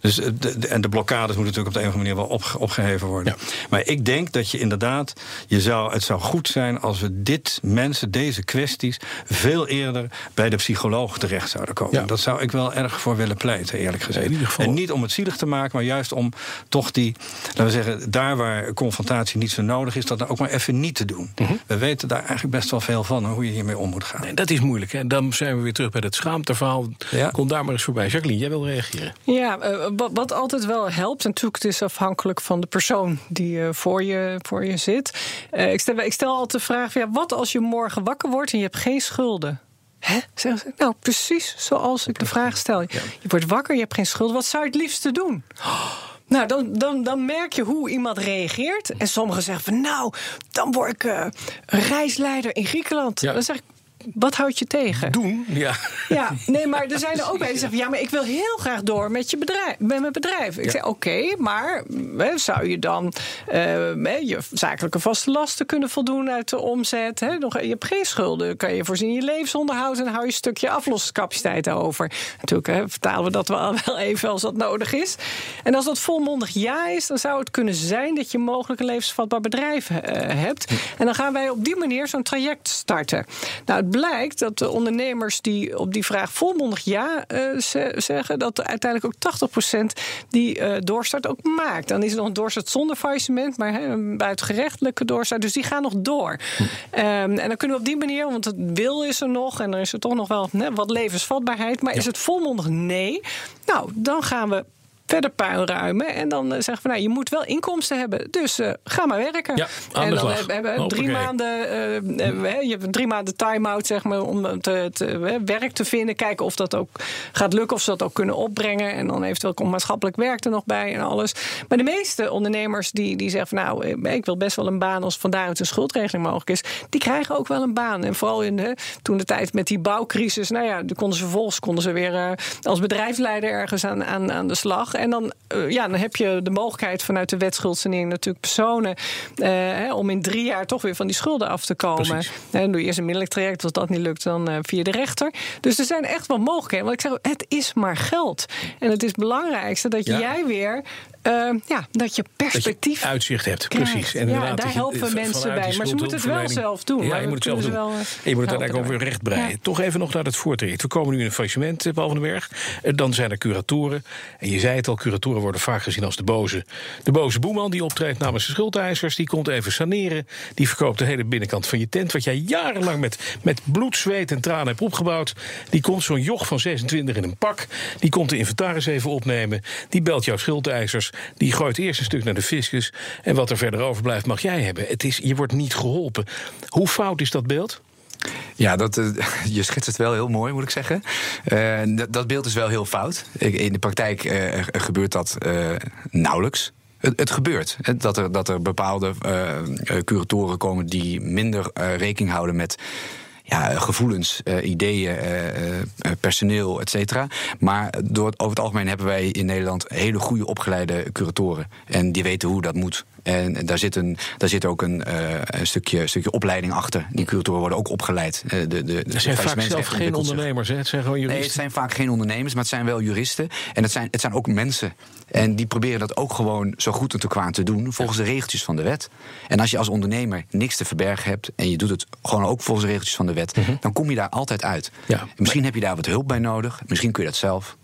Dus de, de, en de blokkades moeten natuurlijk op de een of andere manier wel op, opgeheven worden. Ja. Maar ik denk dat je inderdaad, je zou, het zou goed zijn als we dit mensen, deze kwesties, veel eerder bij de psycholoog terecht zouden komen. Ja. Dat zou ik wel erg voor willen pleiten, eerlijk gezegd. En niet om het zielig te maken, maar juist om toch die, laten we zeggen, daar waar confrontatie niet zo nodig is, dat dan ook maar even niet te doen. Mm -hmm. We weten daar eigenlijk best wel veel van, hoe je je hiermee om moet gaan. Nee, dat is moeilijk. En dan zijn we weer terug bij het schaamteverhaal. Ja. Kom daar maar eens voorbij. Jacqueline, jij wil reageren. Ja, eh, wat, wat altijd wel helpt, en natuurlijk het is afhankelijk van de persoon die eh, voor, je, voor je zit. Eh, ik, stel, ik stel altijd de vraag: ja, wat als je morgen wakker wordt en je hebt geen schulden? Hè? Zeggen ze, nou, precies zoals ik de vraag stel. Je wordt wakker, je hebt geen schulden. Wat zou je het liefste doen? Nou, dan, dan, dan merk je hoe iemand reageert. En sommigen zeggen van, nou, dan word ik eh, reisleider in Griekenland. Ja. Dan zeg ik, wat houd je tegen? Doen? Ja. Ja, nee, maar er zijn er ook bij die zeggen: ja, maar ik wil heel graag door met, je bedrijf, met mijn bedrijf. Ik Ja. zeg: oké, maar hè, zou je dan eh, je zakelijke vaste lasten kunnen voldoen uit de omzet? Hè? Nog, je hebt geen schulden, kan je voorzien in je levensonderhoud en hou je een stukje aflossingscapaciteit over. Natuurlijk hè, vertalen we dat wel, wel even als dat nodig is. En als dat volmondig ja is, dan zou het kunnen zijn dat je mogelijk een levensvatbaar bedrijf eh, hebt. En dan gaan wij op die manier zo'n traject starten. Nou, het blijkt dat de ondernemers die op die vraag volmondig ja eh, ze- zeggen, dat uiteindelijk ook 80% die eh, doorstart ook maakt. Dan is er nog een doorstart zonder faillissement, maar een buitengerechtelijke doorstart. Dus die gaan nog door. Ehm, en dan kunnen we op die manier, want het wil is er nog en er is er toch nog wel wat levensvatbaarheid. Maar is het volmondig nee? Nou, dan gaan we verder puin ruimen. En dan eh, zeggen we, nou, je moet wel inkomsten hebben. Dus eh, ga maar werken. Ja, en dan hebben we drie maanden, eh, hè, je hebt drie maanden time-out, zeg maar, om te, werk te vinden. Kijken of dat ook gaat lukken, of ze dat ook kunnen opbrengen. En dan eventueel komt maatschappelijk werk er nog bij en alles. Maar de meeste ondernemers die, die zeggen van nou, ik wil best wel een baan als van daaruit een schuldregeling mogelijk is, die krijgen ook wel een baan. En vooral in de, toen de tijd met die bouwcrisis, nou ja, konden ze vervolgens konden ze weer als bedrijfsleider ergens aan, aan, aan de slag. En dan, eh, ja, dan heb je de mogelijkheid vanuit de wet schuldsanering natuurlijk personen eh, om in drie jaar toch weer van die schulden af te komen. Precies. En doe je eerst een middelijk traject. Als dat niet lukt, dan eh, via de rechter. Dus er zijn echt wel mogelijkheden. Want ik zeg, het is maar geld. En het is het belangrijkste dat Ja. jij weer, eh, ja, dat je Dat perspectief je uitzicht hebt, krijgt. precies. Ja, inderdaad, daar dat helpen eh, mensen bij. Maar ze moeten het wel zelf doen. Ja, je moet het dat zelf doen. wel, eh, en je moet het uiteindelijk ook weer recht breien. Ja. Toch even nog naar het voortraject. We komen nu in een faillissement, eh, Paul van den Berg. Eh, Dan zijn er curatoren. En je zei het al, curatoren worden vaak gezien als de boze. De boze boeman die optreedt namens de schuldeisers. Die komt even saneren. Die verkoopt de hele binnenkant van je tent. Wat jij jarenlang met, met bloed, zweet en tranen hebt opgebouwd. Die komt zo'n joch van 26 in een pak. Die komt de inventaris even opnemen. Die belt jouw schuldeisers. Die gooit eerst een stuk naar de fiscus. En wat er verder overblijft mag jij hebben. Het is, je wordt niet geholpen. Hoe fout is dat beeld? Ja, dat, eh, je schetst het wel heel mooi, moet ik zeggen. Eh, dat, beeld is wel heel fout. In de praktijk eh, gebeurt dat nauwelijks. Het, het gebeurt. Dat er, dat er bepaalde curatoren komen die minder rekening houden met. Ja, gevoelens, eh, ideeën, eh, eh, personeel, et cetera. Maar door, over het algemeen hebben wij in Nederland hele goede opgeleide curatoren. En die weten hoe dat moet. En daar zit, een, daar zit ook een, eh, een stukje, stukje opleiding achter. Die curatoren worden ook opgeleid. Eh, de, de, de Er zijn vaak zelf geen zich. ondernemers. Hè? Het zijn gewoon Nee, het juristen. zijn vaak geen ondernemers, maar het zijn wel juristen. En het zijn, het zijn ook mensen. En die proberen dat ook gewoon zo goed en te kwaad te doen... volgens de regeltjes van de wet. En als je als ondernemer niks te verbergen hebt... en je doet het gewoon ook volgens de regeltjes van de wet... dan kom je daar altijd uit. Mhm. Ja, En Misschien heb je daar wat hulp bij nodig. Misschien kun je dat zelf.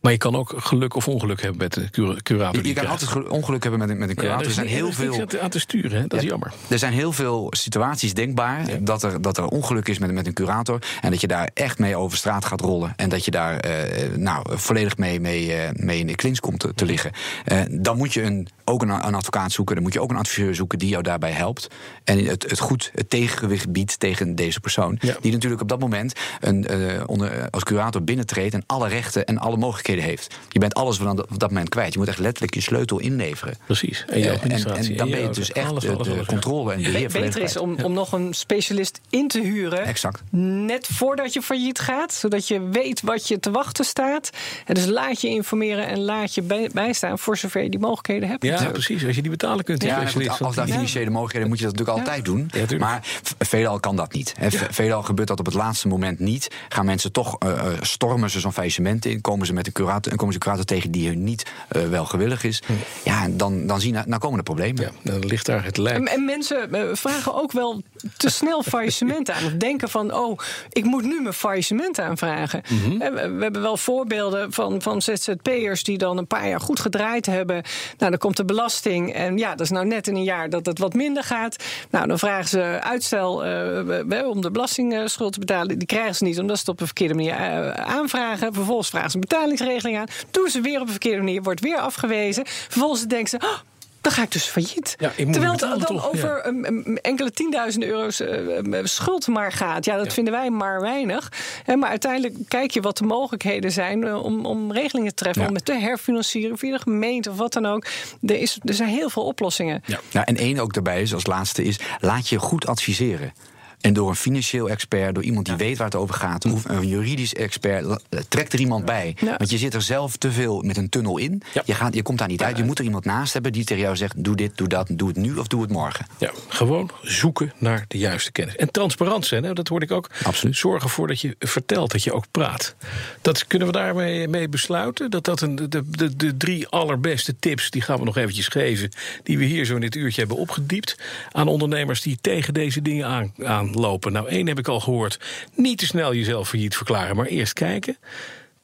Maar je kan ook geluk of ongeluk hebben met de cura- curator. Je, kan krijgt. altijd gelu- ongeluk hebben met een, met een Ja, curator. er is er zijn heel veel... aan te- sturen. Hè? Dat is Ja, jammer. Er zijn heel veel situaties denkbaar dat, er, dat er ongeluk is met, met een curator. En dat je daar echt mee over straat gaat rollen. En dat je daar eh, nou, volledig mee, mee, eh, mee in de klins komt te, te liggen. Eh, dan moet je een, ook een, een advocaat zoeken. Dan moet je ook een adviseur zoeken die jou daarbij helpt. En het, het goed het tegengewicht biedt tegen deze persoon. Die natuurlijk op dat moment een, onder, als curator binnentreedt. En alle rechten en alle mogelijkheden heeft. Je bent alles van op dat moment kwijt. Je moet echt letterlijk je sleutel inleveren. Precies. En je Eh, en, administratie. en dan ben je dus echt Alles, alles, de alles. controle en Be- beheer beter is om, om nog een specialist in te huren. Exact. Net voordat je failliet gaat, zodat je weet wat je te wachten staat. En dus laat je informeren en laat je bij- bijstaan voor zover je die mogelijkheden hebt. Ja, precies. Als je die betalen kunt. die Ja, goed, als daar financiële mogelijkheden moet je dat natuurlijk altijd doen. Ja, maar veelal kan dat niet. Hè. V- Veelal gebeurt dat op het laatste moment niet. Gaan mensen toch eh, eh, stormen ze zo'n faillissement in, komen ze met een curator, en komen ze curator tegen die hun niet uh, wel gewillig is. Ja, dan, dan, zien, dan komen er problemen. Ja, dan ligt daar het lijk. En, en mensen uh, vragen ook wel te snel faillissement aan. Of denken van, oh, ik moet nu mijn faillissement aanvragen. Mm -hmm. we, hebben wel voorbeelden van, van ZZP'ers die dan een paar jaar goed gedraaid hebben. Nou, dan komt de belasting. En ja, dat is nou net in een jaar dat het wat minder gaat. Nou, dan vragen ze uitstel uh, om de belastingschuld te betalen. Die krijgen ze niet, omdat ze het op een verkeerde manier aanvragen. Vervolgens vragen ze een betalingsregeling aan. Doen ze weer op een verkeerde manier, wordt weer afgewezen. Vervolgens denken ze. Oh, dan ga ik dus failliet. Ja, ik Terwijl het dan toch, over ja. um, enkele tienduizenden euro's uh, schuld maar gaat. Ja, dat ja. vinden wij maar weinig. He, maar uiteindelijk kijk je wat de mogelijkheden zijn uh, om, om regelingen te treffen. Om het te herfinancieren via de gemeente of wat dan ook. Er, is, er zijn heel veel oplossingen. Ja. Nou, en één ook daarbij is, als laatste, is laat je goed adviseren. En door een financieel expert, door iemand die ja. weet waar het over gaat, of een juridisch expert, trekt er iemand bij. Ja. Want je zit er zelf te veel met een tunnel in. Ja. Je, gaat, je komt daar niet uit. Je moet er iemand naast hebben die tegen jou zegt: doe dit, doe dat, doe het nu of doe het morgen. Ja, gewoon zoeken naar de juiste kennis. En transparant zijn, hè, dat hoorde ik ook. Absoluut. Zorg ervoor dat je vertelt, dat je ook praat. Dat kunnen we daarmee mee besluiten. Dat dat een, de, de, de drie allerbeste tips, die gaan we nog eventjes geven, die we hier zo in dit uurtje hebben opgediept. Aan ondernemers die tegen deze dingen aan, aan lopen. Nou, één heb ik al gehoord. Niet te snel jezelf failliet verklaren, maar eerst kijken.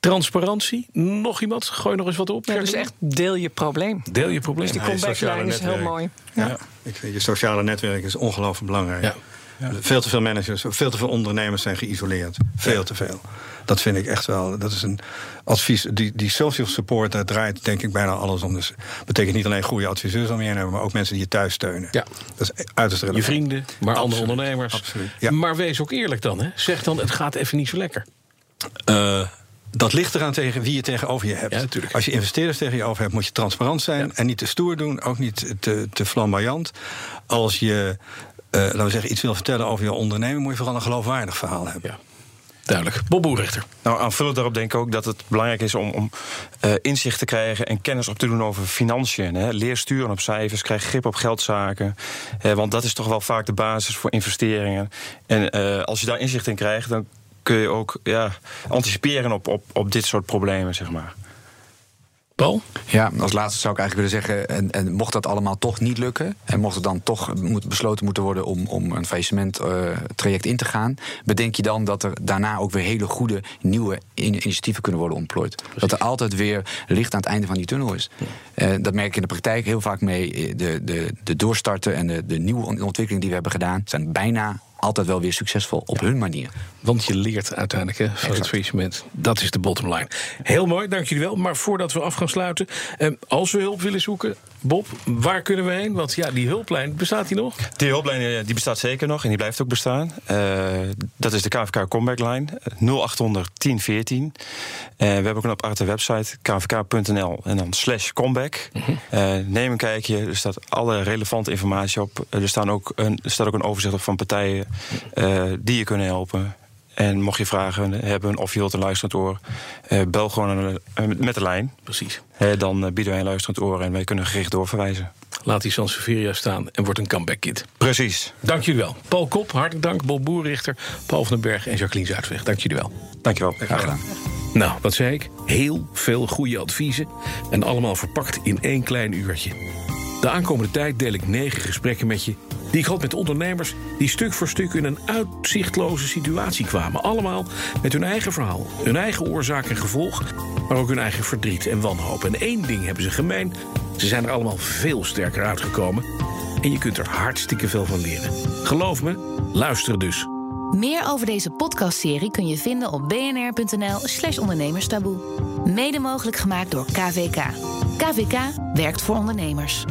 Transparantie, nog iemand? Gooi nog eens wat op. Ja, dus echt deel je probleem. Deel je probleem. Dus die comeback-lijn is heel mooi. Ja. ja. ik vind je sociale netwerk is ongelooflijk belangrijk. Ja. Ja. Veel te veel managers, veel te veel ondernemers zijn geïsoleerd. Veel te veel. Dat vind ik echt wel. Dat is een advies. Die, die social support, daar draait denk ik bijna alles om. Dus betekent niet alleen goede adviseurs om je heen hebben, maar ook mensen die je thuis steunen. Ja. Dat is uiterst relevant. Je vrienden, maar andere ondernemers. Absoluut. Ja. Maar wees ook eerlijk dan. Hè. Zeg dan, het gaat even niet zo lekker. Uh, dat ligt eraan tegen wie je tegenover je hebt. Ja, Als je investeerders tegen je over hebt, moet je transparant zijn. Ja. En niet te stoer doen, ook niet te, te flamboyant. Als je laten we zeggen, iets wil vertellen over je onderneming, moet je vooral een geloofwaardig verhaal hebben. Ja. Duidelijk. Bob Boerichter. Nou, aanvullend daarop denk ik ook dat het belangrijk is om, om uh, inzicht te krijgen en kennis op te doen over financiën. Hè. Leer sturen op cijfers, krijg grip op geldzaken. Uh, want dat is toch wel vaak de basis voor investeringen. En uh, als je daar inzicht in krijgt, dan kun je ook ja, anticiperen op, op, op dit soort problemen, zeg maar. Paul? Ja, als laatste zou ik eigenlijk willen zeggen... En, en mocht dat allemaal toch niet lukken... en mocht het dan toch moet, besloten moeten worden... om, om een faillissement uh, traject in te gaan... bedenk je dan dat er daarna ook weer hele goede nieuwe initiatieven kunnen worden ontplooid. Precies. Dat er altijd weer licht aan het einde van die tunnel is. Ja. Uh, dat merk ik in de praktijk heel vaak mee. De, de, de doorstarten en de, de nieuwe ontwikkelingen die we hebben gedaan... zijn bijna altijd wel weer succesvol op ja. hun manier. Want je leert uiteindelijk hè, van het faillissement. Dat is de bottom line. Heel mooi, dank jullie wel. Maar voordat we af gaan sluiten, eh, als we hulp willen zoeken, Bob, waar kunnen we heen? Want ja, die hulplijn, bestaat die nog? Die hulplijn die bestaat zeker nog en die blijft ook bestaan. Uh, dat is de KVK Comeback Line 0800 1014. Uh, we hebben ook een aparte website, kvk.nl en dan slash comeback. Uh -huh. uh, neem een kijkje, er staat alle relevante informatie op. Er, staan ook een, er staat ook een overzicht op van partijen die je kunnen helpen. En mocht je vragen hebben of je wilt een luisterend oor, uh, bel gewoon een, met de lijn. Precies. Uh, dan bieden wij een luisterend oor en wij kunnen gericht doorverwijzen. Laat die Sansevieria staan en wordt een comeback kit. Precies. Dank jullie wel. Paul Kop, hartelijk dank. Bob Boerrichter, Paul van den Berg en Jacqueline Zuidweg. Dank jullie wel. Dank je wel. Graag gedaan. Nou, wat zei ik? Heel veel goede adviezen. En allemaal verpakt in één klein uurtje. De aankomende tijd deel ik negen gesprekken met je die ik met ondernemers die stuk voor stuk in een uitzichtloze situatie kwamen. Allemaal met hun eigen verhaal, hun eigen oorzaak en gevolg, maar ook hun eigen verdriet en wanhoop. En één ding hebben ze gemeen: ze zijn er allemaal veel sterker uitgekomen. En je kunt er hartstikke veel van leren. Geloof me, luister dus. Meer over deze podcastserie kun je vinden op bnr.nl/slash ondernemerstaboe. Mede mogelijk gemaakt door KVK. KVK werkt voor ondernemers.